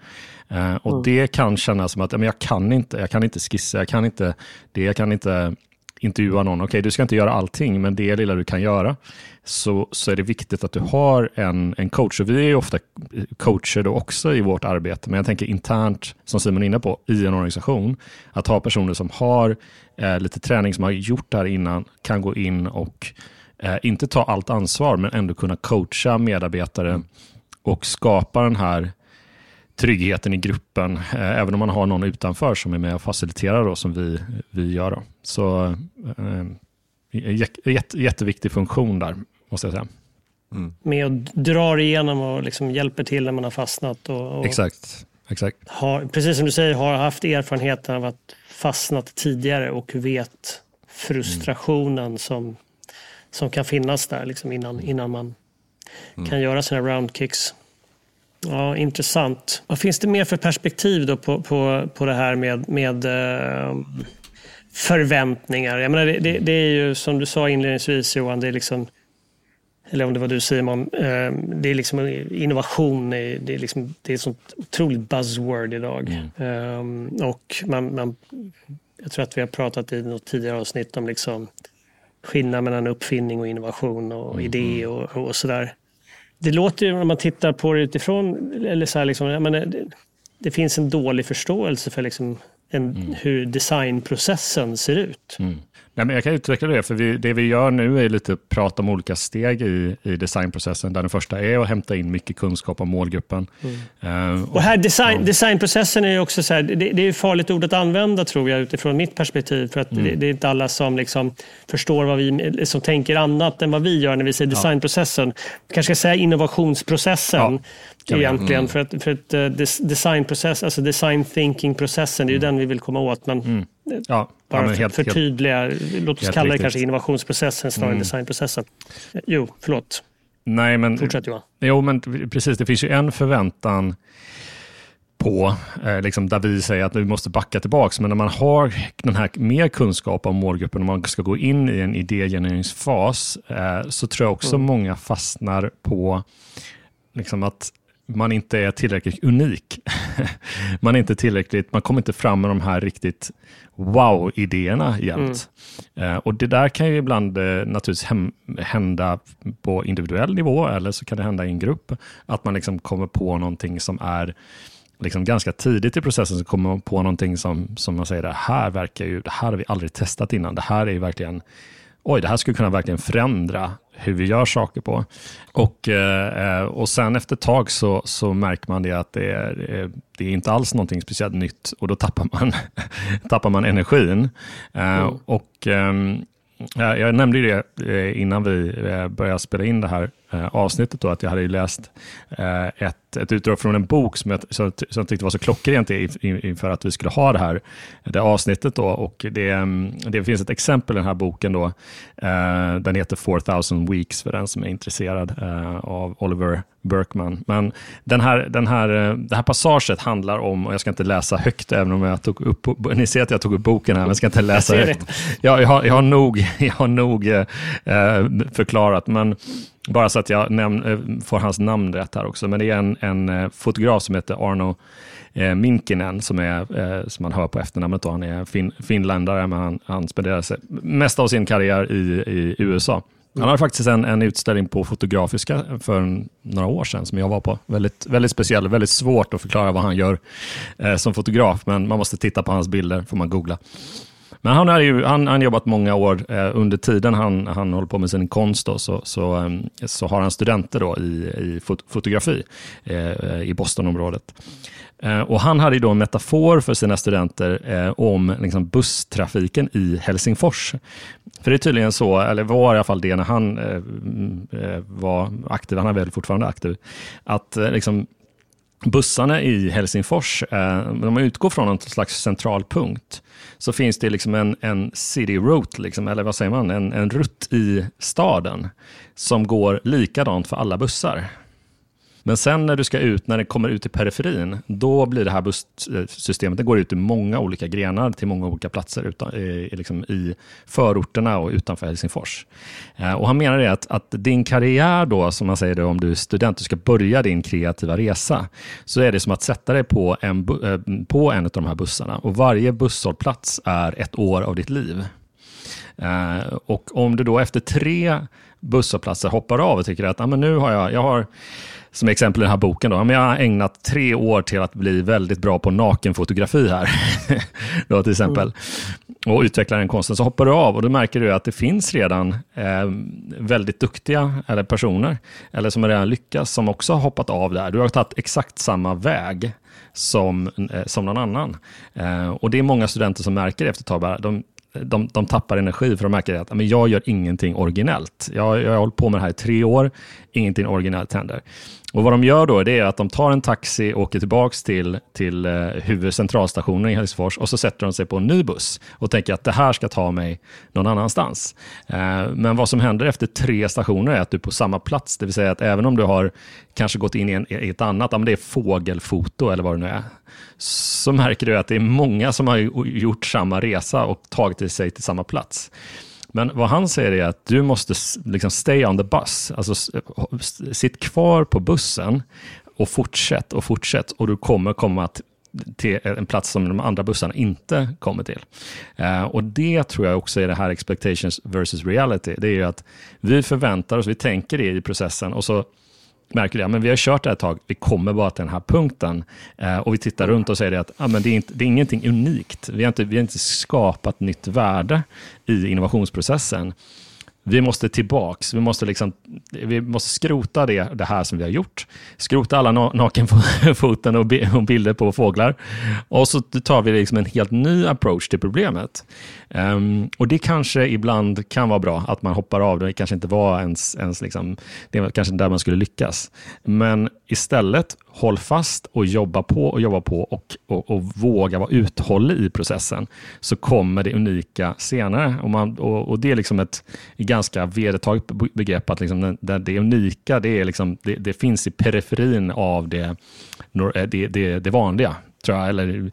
och mm. det kan kännas som att men jag kan inte, jag kan inte skissa, jag kan inte det, jag kan inte intervjua någon, okej okay, du ska inte göra allting, men det lilla du kan göra, så, så är det viktigt att du har en, en coach. Och vi är ofta coacher då också i vårt arbete, men jag tänker internt, som Simon är inne på, i en organisation, att ha personer som har eh, lite träning, som har gjort det här innan, kan gå in och eh, inte ta allt ansvar, men ändå kunna coacha medarbetare mm. och skapa den här tryggheten i gruppen, eh, även om man har någon utanför som är med och faciliterar då, som vi, vi gör. Då. Så eh, jätte, jätteviktig funktion där, måste jag säga. Mm. Med och drar igenom och liksom hjälper till när man har fastnat. Och, och exakt. exakt. Har, precis som du säger, har haft erfarenheten av att fastnat tidigare och vet frustrationen mm. som, som kan finnas där liksom innan, innan man mm. kan göra sina roundkicks. Ja, intressant. Vad finns det mer för perspektiv då på, på, på det här med, med uh, förväntningar? Jag menar, det, det, det, är ju som du sa inledningsvis Johan, det är liksom, eller om det var du Simon, uh, det är liksom innovation, det är, liksom, det är ett sånt otroligt buzzword idag. Mm. Um, och man, man, jag tror att vi har pratat i något tidigare avsnitt om liksom skillnad mellan uppfinning och innovation och mm. idé och, och sådär det låter ju när man tittar på det utifrån, eller så liksom, menar, det, det, finns en dålig förståelse för liksom en, mm. hur designprocessen ser ut. Mm. Nej, men jag kan utveckla det, för vi, det vi gör nu är lite prat om olika steg i, i designprocessen, där den första är att hämta in mycket kunskap om målgruppen. Mm. Uh, och, och, här design, ja. Designprocessen är också så här, det, det är ett farligt ord att använda tror jag utifrån mitt perspektiv, för att mm. det, det, är inte alla som liksom förstår vad vi, som tänker annat än vad vi gör när vi säger designprocessen. Ja. kanske ska säga innovationsprocessen. Ja egentligen. Mm. För att, för att uh, designprocess, alltså design thinking-processen, det är ju mm. den vi vill komma åt. Men mm. Ja, bara ja, helt, förtydliga, låt oss kalla det riktigt. kanske innovationsprocessen snarare mm. än designprocessen. Jo, förlåt. Nej, men, Fortsätt Johan. Jo, men precis, det finns ju en förväntan på, eh, liksom där vi säger att vi måste backa tillbaka. Men när man har den här mer kunskap om målgruppen och man ska gå in i en idégenereringsfas eh, så tror jag också mm. många fastnar på liksom att man inte är tillräckligt unik. *laughs* man är inte tillräckligt, man kommer inte fram med de här riktigt wow-idéerna jämt. Mm. Uh, och det där kan ju ibland uh, naturligtvis hända på individuell nivå eller så kan det hända i en grupp. Att man liksom kommer på någonting som är liksom ganska tidigt i processen så kommer man på någonting som, som man säger, det här verkar ju, det här har vi aldrig testat innan. Det här är verkligen oj, det här skulle kunna verkligen förändra hur vi gör saker på. Och, eh, och sen efter ett tag så, så märker man det att det är, det är inte alls någonting speciellt nytt och då tappar man, *laughs* tappar man energin. Mm. Och ehm, jag nämnde det innan vi började spela in det här avsnittet, då, att jag hade läst ett ett, utdrag från en bok som jag, som, som jag tyckte var så klockrent inför att vi skulle ha det här det avsnittet. Då, och det, mm, det finns ett exempel i den här boken. Då, eh, den heter 4000 Weeks för den som är intresserad eh, av Oliver Berkman. Men den här, den här, eh, det här passaget handlar om, och jag ska inte läsa högt även om jag tog upp, ni ser att jag tog upp boken här, men jag ska inte läsa högt. Jag, jag, har, jag har nog, *laughs* jag har nog eh, förklarat, men bara så att jag näm- eh, får hans namn rätt här också. Men det är en, en eh, fotograf som heter Arno eh, Minkinen som, är, eh, som man hör på efternamnet. Då. Han är fin, finländare, men han, han spenderar sig mest av sin karriär i, i USA. Han har faktiskt en, en utställning på Fotografiska för några år sedan som jag var på. Väldigt, väldigt speciell, väldigt svårt att förklara vad han gör eh, som fotograf, men man måste titta på hans bilder, får man googla. Men han har ju han, han jobbat många år. Eh, under tiden han, han håller på med sin konst då, så, så, eh, så har han studenter då i, i fot fotografi eh, eh i Bostonområdet. Eh, och han hade då en metafor för sina studenter eh, om liksom, busstrafiken i Helsingfors. För det är tydligen så, eller var i alla fall det när han eh, mm, eh var aktiv, han är väl fortfarande aktiv, att eh, liksom, bussarna i Helsingfors, eh, om man utgår från en slags centralpunkt, så finns det liksom en, en city route, liksom, eller vad säger man, en, en rutt i staden som går likadant för alla bussar. Men sen när du ska ut, när det kommer ut i periferin, då blir det här bussystemet, det går ut i många olika grenar till många olika platser utan, eh, i, liksom i förorterna och utanför Helsingfors. Eh, och han menar det att, att din karriär då, som man säger då, om du är student, du ska börja din kreativa resa, så är det som att sätta dig på en, eh, på en av de här bussarna. Och varje busshållplats är ett år av ditt liv. Och om du då efter tre busshållplatser hoppar av och tycker att ah, men nu har jag, jag har som exempel i den här boken. Då. Jag har ägnat tre år till att bli väldigt bra på nakenfotografi här. *laughs* då, till exempel. Mm. Och utveckla den konsten. Så hoppar du av och då märker du att det finns redan eh, väldigt duktiga eller personer, eller som redan lyckats, som också har hoppat av där. Du har tagit exakt samma väg som, eh, som någon annan. Eh, och det är många studenter som märker efter ett tag, de, de, de tappar energi för de märker att men jag gör ingenting originellt. Jag, jag har hållit på med det här i tre år, ingenting originellt händer. Och Vad de gör då är att de tar en taxi och åker tillbaka till, till eh, huvudcentralstationen i Helsingfors och så sätter de sig på en ny buss och tänker att det här ska ta mig någon annanstans. Eh, men vad som händer efter tre stationer är att du är på samma plats, det vill säga att även om du har kanske gått in i, en, i ett annat, om det är fågelfoto eller vad det nu är, så märker du att det är många som har gjort samma resa och tagit sig till samma plats. Men vad han säger är att du måste liksom stay on the bus, alltså sitt kvar på bussen och fortsätt och fortsätt och du kommer komma till en plats som de andra bussarna inte kommer till. Eh, och det tror jag också är det här expectations versus reality. Det är ju att vi förväntar oss, vi tänker det i processen och så märker det, men vi har kört det här ett tag, vi kommer bara till den här punkten. Eh, och vi tittar runt och säger att ah, men det, är inte, det är ingenting unikt. Vi har, inte, vi har inte skapat nytt värde i innovationsprocessen vi måste tillbaks, vi måste, liksom, vi måste skrota det, det här som vi har gjort. Skrota alla nakenfoten *laughs* och, och bilder på fåglar. Och så tar vi liksom en helt ny approach till problemet. Um, och det kanske ibland kan vara bra att man hoppar av, det kanske inte var ens, ens liksom, det var kanske där man skulle lyckas. Men istället håll fast och jobba på och jobba på och, och, och våga vara uthållig i processen så kommer det unika senare. Och, man, och, och det är liksom ett ganska vedertaget begrepp att liksom det, det unika det, är liksom, det, det, finns i periferin av det, det, det, det vanliga. Tror jag, eller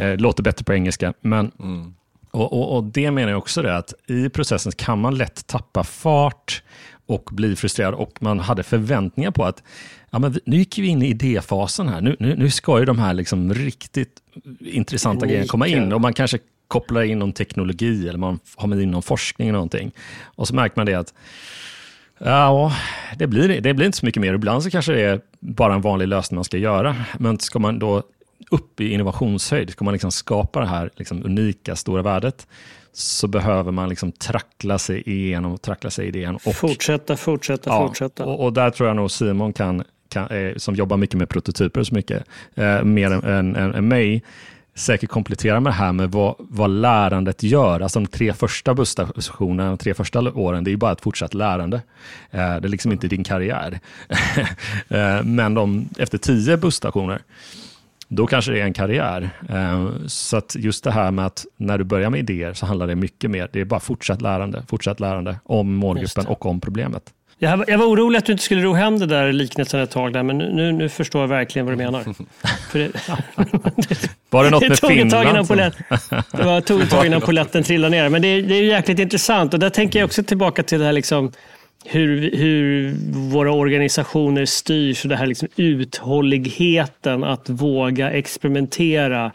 eh, låter bättre på engelska. Men, mm. och, och, och, det menar jag också det att i processen kan man lätt tappa fart och bli frustrerad och man hade förväntningar på att ja, men nu gick vi in i idéfasen här. Nu, nu, nu ska ju de här liksom riktigt intressanta Unika. grejerna komma in och man kanske kopplar in någon teknologi eller man har med in någon forskning eller någonting. Och så märker man det att Ja, det blir, det blir inte så mycket mer. Ibland så kanske det är bara en vanlig lösning man ska göra. Men ska man då upp i innovationshöjd, ska man liksom skapa det här liksom unika stora värdet, så behöver man liksom trackla sig igenom, trackla sig idén. Och, fortsätta, fortsätta, ja, fortsätta. Och, och, där tror jag nog Simon kan, kan eh, som jobbar mycket med prototyper så mycket, eh, mer än, än, än, än mig, säkert komplettera med det här med vad, vad lärandet gör. Alltså de tre första busstationerna, de tre första åren, det är bara ett fortsatt lärande. Eh, det är liksom inte din karriär. *laughs* eh, men de, efter tio busstationer, då kanske det är en karriär. Eh, så att just det här med att när du börjar med idéer så handlar det mycket mer, det är bara fortsatt lärande, fortsatt lärande om målgruppen och om problemet. Jag, jag var orolig att du inte skulle ro hem det där liknelsen ett tag där, men nu, nu förstår jag verkligen vad du menar. *laughs* Det, *laughs* var det något det med Finland? det var, tog ett tag innan *laughs* poletten trillade ner. Men det är, det är jäkligt intressant och där tänker jag också tillbaka till det här liksom, hur, hur våra organisationer styrs och det här liksom uthålligheten att våga experimentera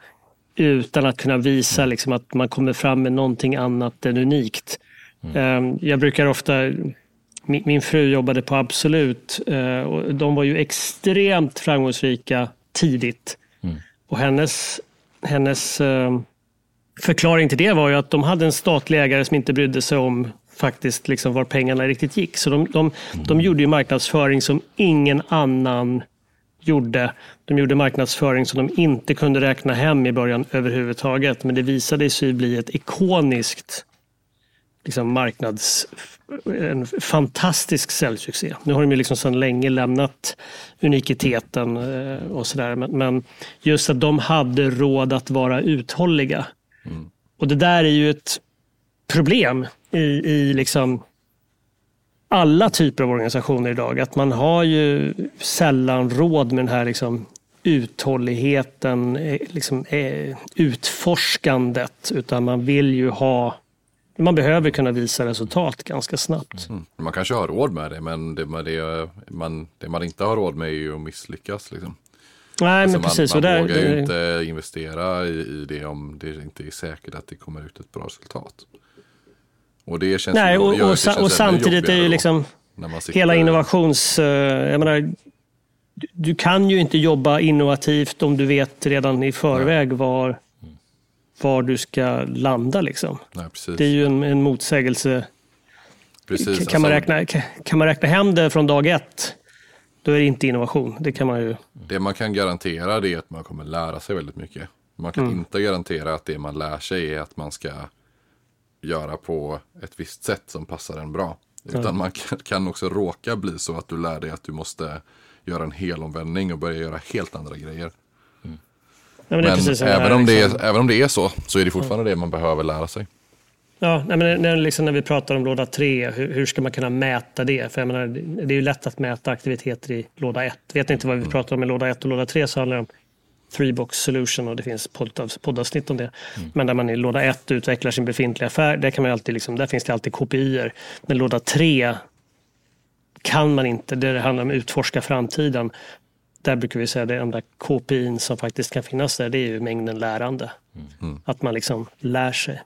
utan att kunna visa liksom att man kommer fram med någonting annat än unikt. Mm. Ehm, jag brukar ofta min, min fru jobbade på Absolut eh, och de var ju extremt framgångsrika tidigt. Mm. Och hennes, hennes eh, förklaring till det var ju att de hade en statlig ägare som inte brydde sig om faktiskt liksom var pengarna riktigt gick. Så de, de, mm. de gjorde ju marknadsföring som ingen annan gjorde. De gjorde marknadsföring som de inte kunde räkna hem i början överhuvudtaget. Men det visade sig bli ett ikoniskt liksom marknads en fantastisk säljsuccé. Nu har de ju liksom sedan länge lämnat unikiteten eh, och sådär. Men, men, just att de hade råd att vara uthålliga. Mm. Och det där är ju ett problem i, i liksom alla typer av organisationer idag. Att man har ju sällan råd med den här liksom uthålligheten, eh, liksom, eh, utforskandet. Utan man vill ju ha man behöver kunna visa resultat ganska snabbt. Mm. Man kanske har råd med det, men det, det, man, det man inte har råd med är ju att misslyckas. Liksom. Nej, alltså men man, precis. Man där, vågar ju inte investera i, i, det om det inte är säkert att det kommer ut ett bra resultat. Och det känns Nej, och, och, och, och samtidigt är ju liksom hela innovations... Uh, jag menar, du, kan ju inte jobba innovativt om du vet redan i förväg Nej. var var du ska landa. Liksom. Nej, det är ju en, en motsägelse. Precis, kan, man alltså- räkna, kan man räkna hem det från dag ett, då är det inte innovation. Det kan man ju. Det man kan garantera är att man kommer lära sig väldigt mycket. Man kan mm. inte garantera att det man lär sig är att man ska göra på ett visst sätt som passar en bra. Utan mm. man kan också råka bli så att du lär dig att du måste göra en helomvändning och börja göra helt andra grejer. Nej, men, men även, om det är, liksom- även om det är så, så är det fortfarande det man behöver lära sig. Ja, nej, men när, liksom när vi pratar om låda 3, hur, hur, ska man kunna mäta det? För jag menar, det är ju lätt att mäta aktiviteter i låda 1. Vet ni inte vad vi mm. pratar om i låda 1 och låda 3 så handlar det om three box solution och det finns poddavsnitt om det. Mm. Men där man i låda 1 utvecklar sin befintliga affär, där, kan man alltid liksom, där finns det alltid kopior. Men låda 3 kan man inte, det handlar om att utforska framtiden där brukar vi säga att det enda KPI som faktiskt kan finnas där, det är ju mängden lärande. Mm. Att man liksom lär sig.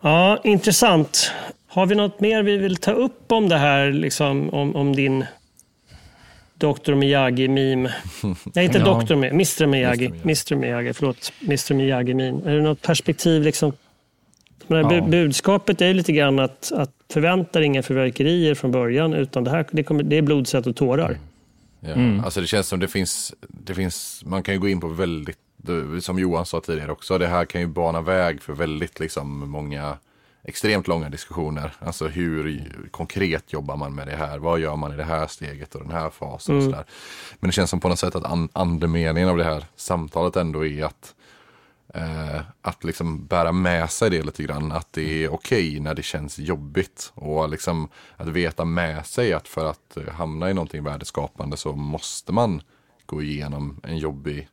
Ja, intressant. Har vi något mer vi vill ta upp om det här, liksom, om, om din Dr Miyagi-meme? *laughs* Nej, inte ja. Dr. Miyagi, Mr Miyagi. Mr Miyagi, förlåt. Mr Miyagi-meme. Är det något perspektiv? Liksom? Ja. Budskapet är lite grann att, att förvänta inga förverkerier från början, utan det, här, det, kommer, det är blod, svett och tårar. Ja. Mm. Alltså det känns som det finns, det finns, man kan ju gå in på väldigt, som Johan sa tidigare också, det här kan ju bana väg för väldigt liksom många extremt långa diskussioner. Alltså hur konkret jobbar man med det här? Vad gör man i det här steget och den här fasen? Mm. Och sådär. Men det känns som på något sätt att andemeningen av det här samtalet ändå är att Eh, att liksom bära med sig det lite grann. Att det är okej okay när det känns jobbigt. Och liksom att veta med sig att för att hamna i någonting värdeskapande så måste man gå igenom en jobbig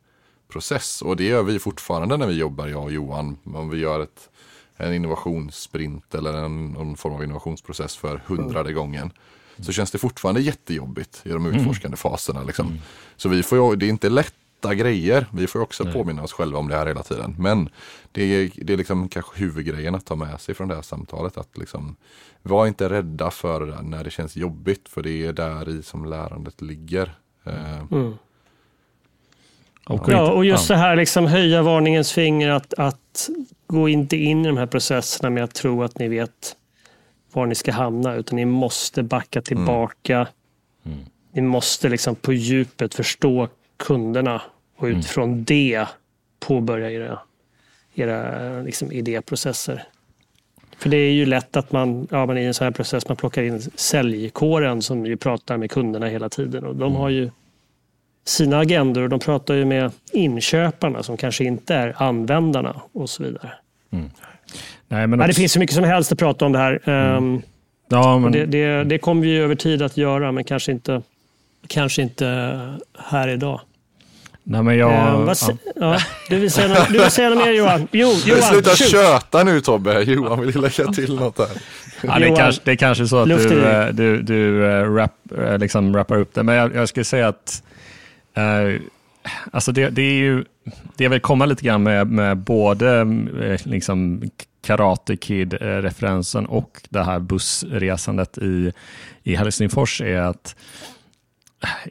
process. Och det gör vi fortfarande när vi jobbar, jag och Johan. Om vi gör ett, en innovationssprint eller en, någon form av innovationsprocess för hundrade gången. Så känns det fortfarande jättejobbigt i de mm. utforskande faserna. Liksom. Mm. Så vi får, det är inte lätt lätta grejer. Vi får också Nej. påminna oss själva om det här hela tiden. Men det är, det är liksom kanske huvudgrejen att ta med sig från det här samtalet. Att liksom, var inte rädda för det när det känns jobbigt. För det är där i som lärandet ligger. Eh, mm. Och Ja, och just det här liksom höja varningens finger att, att gå inte in i de här processerna med att tro att ni vet var ni ska hamna, utan ni måste backa tillbaka. Ni måste liksom på djupet förstå kunderna och utifrån det påbörja era, era liksom idéprocesser. För det är ju lätt att man, ja, man i en sån här process man plockar in säljkåren som ju pratar med kunderna hela tiden och de har ju sina agendor de pratar ju med inköparna som kanske inte är användarna och så vidare. Nej, men Ja, det också- finns så mycket som helst att prata om det här. Ehm, ja, men, det, det, det kommer vi över tid att göra, men kanske inte, kanske inte här idag. nej, men jag, Ehm, vad, ja. ja, du, vill säga, nå- du vill säga något mer Johan? *laughs* Jo, Johan, Sluta shoot. köta nu Tobbe, Johan vill lägga till något här. *laughs* Ja, det, är kanske, det är kanske så att luft i du, eh, du, du eh, rap, eh, liksom rappar upp det, men jag, jag skulle säga att Eh, alltså det, det är ju, det vill komma lite grann med, med både eh, liksom Karate Kid-referensen eh, och det här bussresandet i, i Helsingfors är att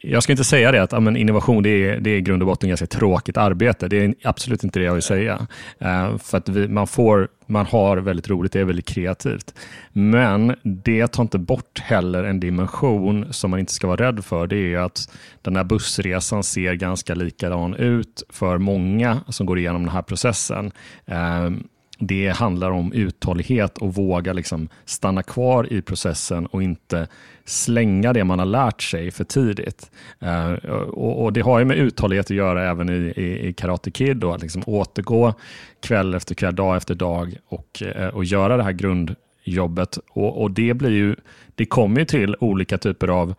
jag ska inte säga det att ja, men innovation det är, det är i grund och botten ganska tråkigt arbete. Det är absolut inte det jag vill säga. Eh, för att vi, man, får, man har väldigt roligt, det är väldigt kreativt. Men det tar inte bort heller en dimension som man inte ska vara rädd för. Det är att den här bussresan ser ganska likadan ut för många som går igenom den här processen. Eh, det handlar om uthållighet och våga liksom stanna kvar i processen och inte slänga det man har lärt sig för tidigt. Uh, och, och Det har ju med uthållighet att göra även i, i, i Karate Kid, då, att liksom återgå kväll efter kväll, dag efter dag och, uh, och göra det här grundjobbet. Och, och det, blir ju, det kommer ju till olika typer av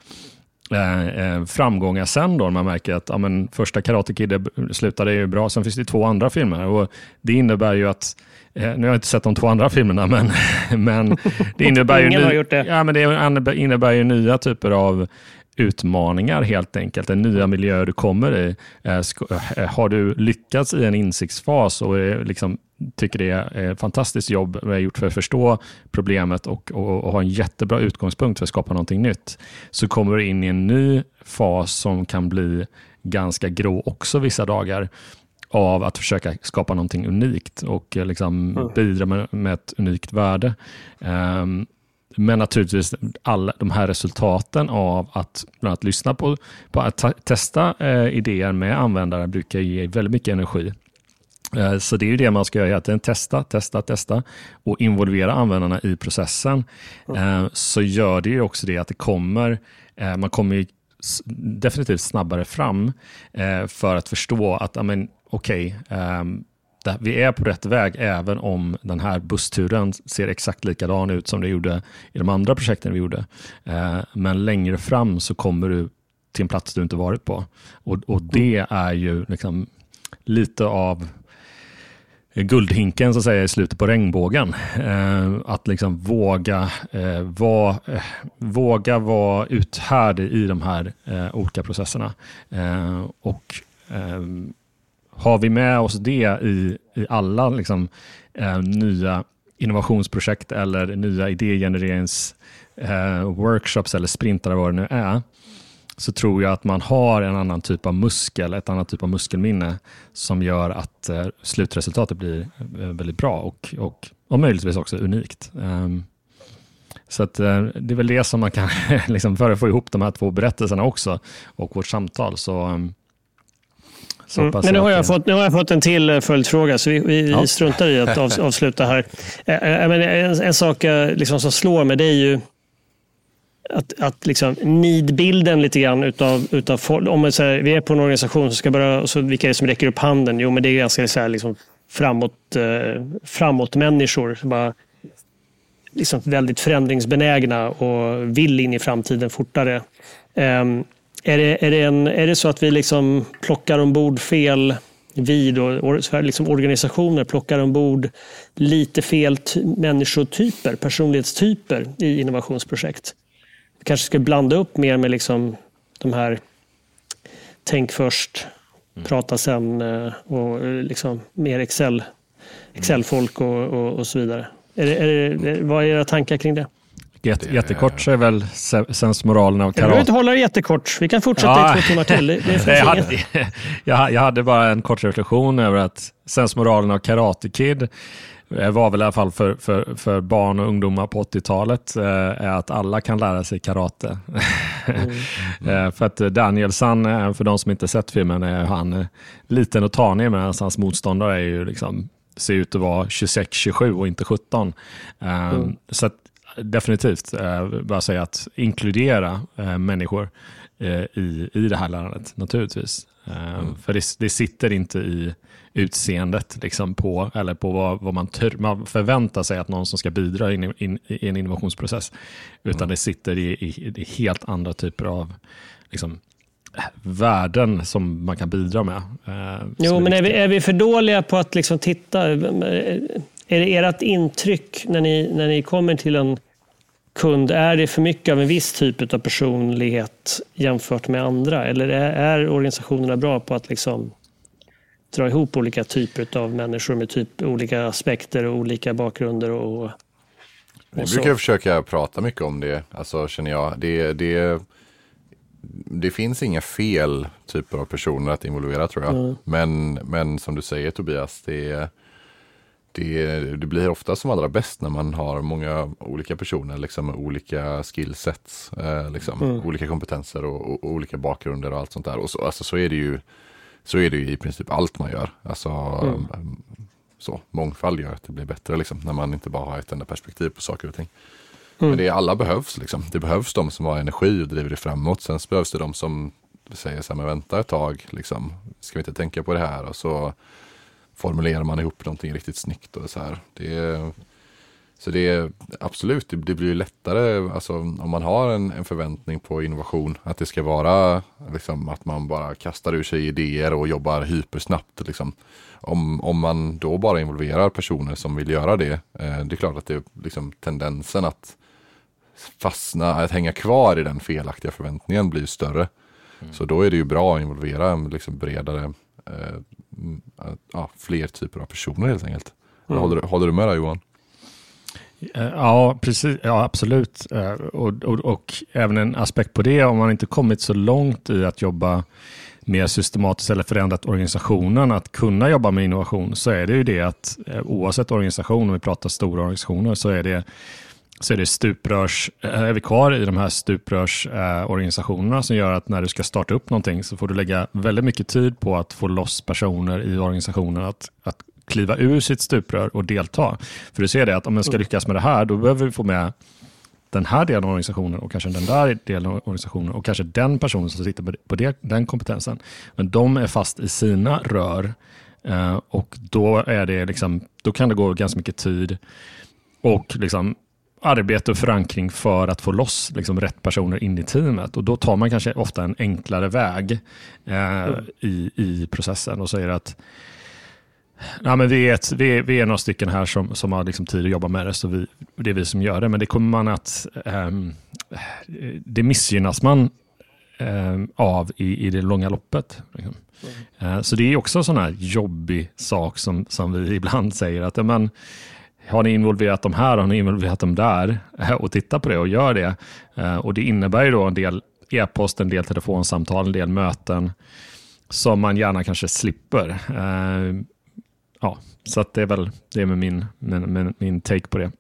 eh, eh framgångar sen då, man märker att ja, men, första Karate Kid slutade ju bra, sen finns det två andra filmer och det innebär ju att eh, nu har jag inte sett de två andra filmerna, men, *laughs* men det innebär ju, gjort det. Ja, men det innebär ju nya typer av utmaningar helt enkelt, en nya miljöer du kommer i. Eh, eh, Har du lyckats i en insiktsfas och liksom, tycker det är ett fantastiskt jobb vi har gjort för att förstå problemet och, och, och ha en jättebra utgångspunkt för att skapa någonting nytt, så kommer du in i en ny fas som kan bli ganska grå också vissa dagar av att försöka skapa någonting unikt och eh, liksom bidra med, med ett unikt värde. Ehm, men naturligtvis alla de här resultaten av att bland annat lyssna på, på att ta, testa eh, idéer med användare brukar ge väldigt mycket energi. Eh, Så det är ju det man ska göra tiden, testa, testa, testa och involvera användarna i processen. Eh, Så gör det ju också det att det kommer, eh, man kommer definitivt snabbare fram eh, för att förstå att, okej, okay, eh, vi är på rätt väg även om den här bussturen ser exakt likadan ut som det gjorde i de andra projekten vi gjorde. Eh, Men längre fram så kommer du till en plats du inte varit på. Och, och det är ju liksom lite av guldhinken så att säga, i slutet på regnbågen. Eh, att liksom våga eh, vara eh, våga vara uthärdig i de här eh, olika processerna. Eh, och eh, har vi med oss det i, i alla liksom, eh, nya innovationsprojekt eller nya idégenereringsworkshops eh, eller sprintar vad det nu är, så tror jag att man har en annan typ av muskel, ett annat typ av muskelminne som gör att eh, slutresultatet blir eh, väldigt bra och, och, och möjligtvis också unikt. Ehm, så att, eh, det är väl det som man kan, *laughs* liksom, för att få ihop de här två berättelserna också och vårt samtal. Så, ehm, Mm. Men nu har, jag fått, nu har jag fått en till följdfråga, så vi, vi Ja. struntar i att av, avsluta här. Men en, en sak liksom som slår mig, det är ju att, att liksom nidbilden lite grann utav, utav folk. Om man säger, vi är på en organisation som ska börja, så vilka är det som räcker upp handen? Jo, men det är ganska så här, liksom, framåt, eh, framåt människor. Bara, liksom väldigt förändringsbenägna och vill in i framtiden fortare. Ehm, är, det, är, det en, är det så att vi liksom plockar ombord fel vi då, or, liksom organisationer plockar ombord lite fel människotyper, personlighetstyper i innovationsprojekt? Kanske ska blanda upp mer med liksom de här tänk först, prata sen eh, och eh, liksom mer Excel, Excel-folk och, och, och så vidare. Är det, är det, vad är era tankar kring det? Jätte, Det- Jättekort så är väl se- sensmoralen av Jag behöver karate. inte hålla det jättekort. Vi kan fortsätta Ja. i två timmar till. Det, det *laughs* jag, hade, *laughs* jag, jag hade bara en kort reflektion över att sensmoralen av Karate Kid var väl i alla fall för, för, för barn och ungdomar på 80-talet, eh, är att alla kan lära sig karate. *laughs* Eh, för att Danielsson, eh, för de som inte sett filmen, är han eh, liten och tanig medan hans motståndare är ju liksom, ser ut att vara 26-27 och inte 17. Eh, Så att, definitivt, eh, bara säga att inkludera eh, människor eh, i, i det här lärandet, naturligtvis. Eh, För det, det sitter inte i utseendet liksom på, eller på vad, vad man, tr- man förväntar sig att någon som ska bidra in, in, i en innovationsprocess, utan det sitter i, i, i helt andra typer av liksom, värden som man kan bidra med. eh, Jo, men är vi, är vi för dåliga på att liksom titta? Är det ert intryck när ni, när ni kommer till en kund, är det för mycket av en viss typ av personlighet jämfört med andra? Eller är, är organisationerna bra på att liksom dra ihop olika typer av människor med typ olika aspekter och olika bakgrunder? Och, Vi och så? brukar försöka prata mycket om det, alltså känner jag. Det, det, det finns inga fel typer av personer att involvera tror jag. Men, men som du säger Tobias, det, det, det blir ofta som allra bäst när man har många olika personer liksom, med olika skillsets, eh, liksom, olika kompetenser och, och, och olika bakgrunder och allt sånt där. Och så, alltså, så är det ju så är det ju i princip allt man gör. Alltså, um, så, mångfald gör att det blir bättre liksom, när man inte bara har ett enda perspektiv på saker och ting. Men det är, alla behövs liksom. Det behövs de som har energi och driver det framåt. Sen så behövs det de som säger så här, men vänta ett tag, liksom. ska vi inte tänka på det här? Och så formulerar man ihop någonting riktigt snyggt och så här. Det är, så det är absolut, det, blir ju lättare alltså, om man har en, en förväntning på innovation. Att det ska vara liksom, att man bara kastar ur sig idéer och jobbar hypersnabbt. Liksom. Om, om man då bara involverar personer som vill göra det. Eh, det är klart att det är liksom, tendensen att fastna, att hänga kvar i den felaktiga förväntningen blir större. Så då är det ju bra att involvera liksom bredare, eh, mm, ja, fler typer av personer helt enkelt. Håller, du- håller du med där Johan? Eh, ja, precis. Ja, absolut. Eh, och, och, och även en aspekt på det, om man inte kommit så långt i att jobba mer systematiskt eller förändrat organisationen att kunna jobba med innovation så är det ju det att eh, oavsett organisation, om vi pratar stora organisationer, så är det så är det stuprörs, är vi kvar i de här stuprörsorganisationerna som gör att när du ska starta upp någonting så får du lägga väldigt mycket tid på att få loss personer i organisationen att, att kliva ur sitt stuprör och delta. För du ser det att om man ska lyckas med det här, då behöver vi få med den här delen av organisationen och kanske den där delen av organisationen och kanske den personen som sitter på det- den kompetensen. Men de är fast i sina rör eh, och då, är det liksom, då kan det gå ganska mycket tid och liksom arbete och förankring för att få loss liksom rätt personer in i teamet. Och Då tar man kanske ofta en enklare väg eh, i, i processen och säger att Ja, men vi, är ett, vi, är, vi är några stycken här som, som har liksom tid att jobba med det, så vi, det är vi som gör det. Men det kommer man att... ehm, det missgynnas man ehm, av i, i det långa loppet. Liksom. Eh, så det är också en sån här jobbig sak som, som vi *laughs* ibland säger att men, har ni involverat dem här, har ni involverat dem där Eh, och titta på det och gör det. Eh, Och det innebär ju då en del e-post, en del telefonsamtal, en del möten som man gärna kanske slipper. Eh, Ja, så det är väl det är med min, min, min, min take på det.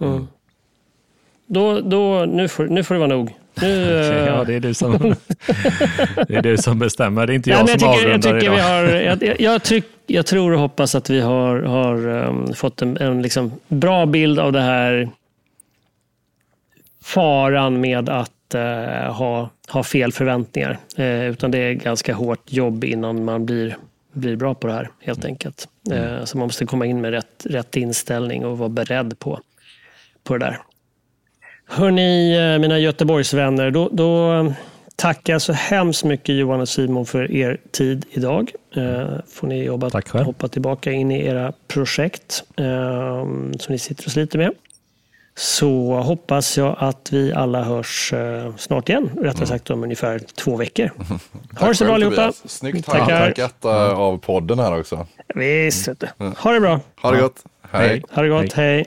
Mm. Då, då, nu, får, nu får det vara nog. Nu, *laughs* eh, Ja, det är du som, *laughs* det är du som bestämmer. Det är inte jag, Nej, men som jag, tycker, jag, avrundar tycker idag. vi har, *laughs* jag, jag, jag, tryck, jag tror och hoppas att vi har, har um, fått en, en liksom bra bild av det här faran med att eh, ha, ha fel förväntningar. Eh, utan det är ganska hårt jobb innan man blir, blir bra på det här helt enkelt. Eh, så man måste komma in med rätt, rätt inställning och vara beredd på, på det där. Hörni, eh, mina Göteborgsvänner, då, då tackar jag så hemskt mycket Johan och Simon för er tid idag. Eh, får ni jobba, hoppa tillbaka in i era projekt eh, som ni sitter och sliter med. Så hoppas jag att vi alla hörs eh, snart igen. Rättare sagt om ungefär två veckor. *laughs* Ha det så bra allihopa. Snyggt handtackat uh, av podden här också. Visst, du. Ha det bra. Ha det gott. Hej. Hej. Ha det gott. Hej.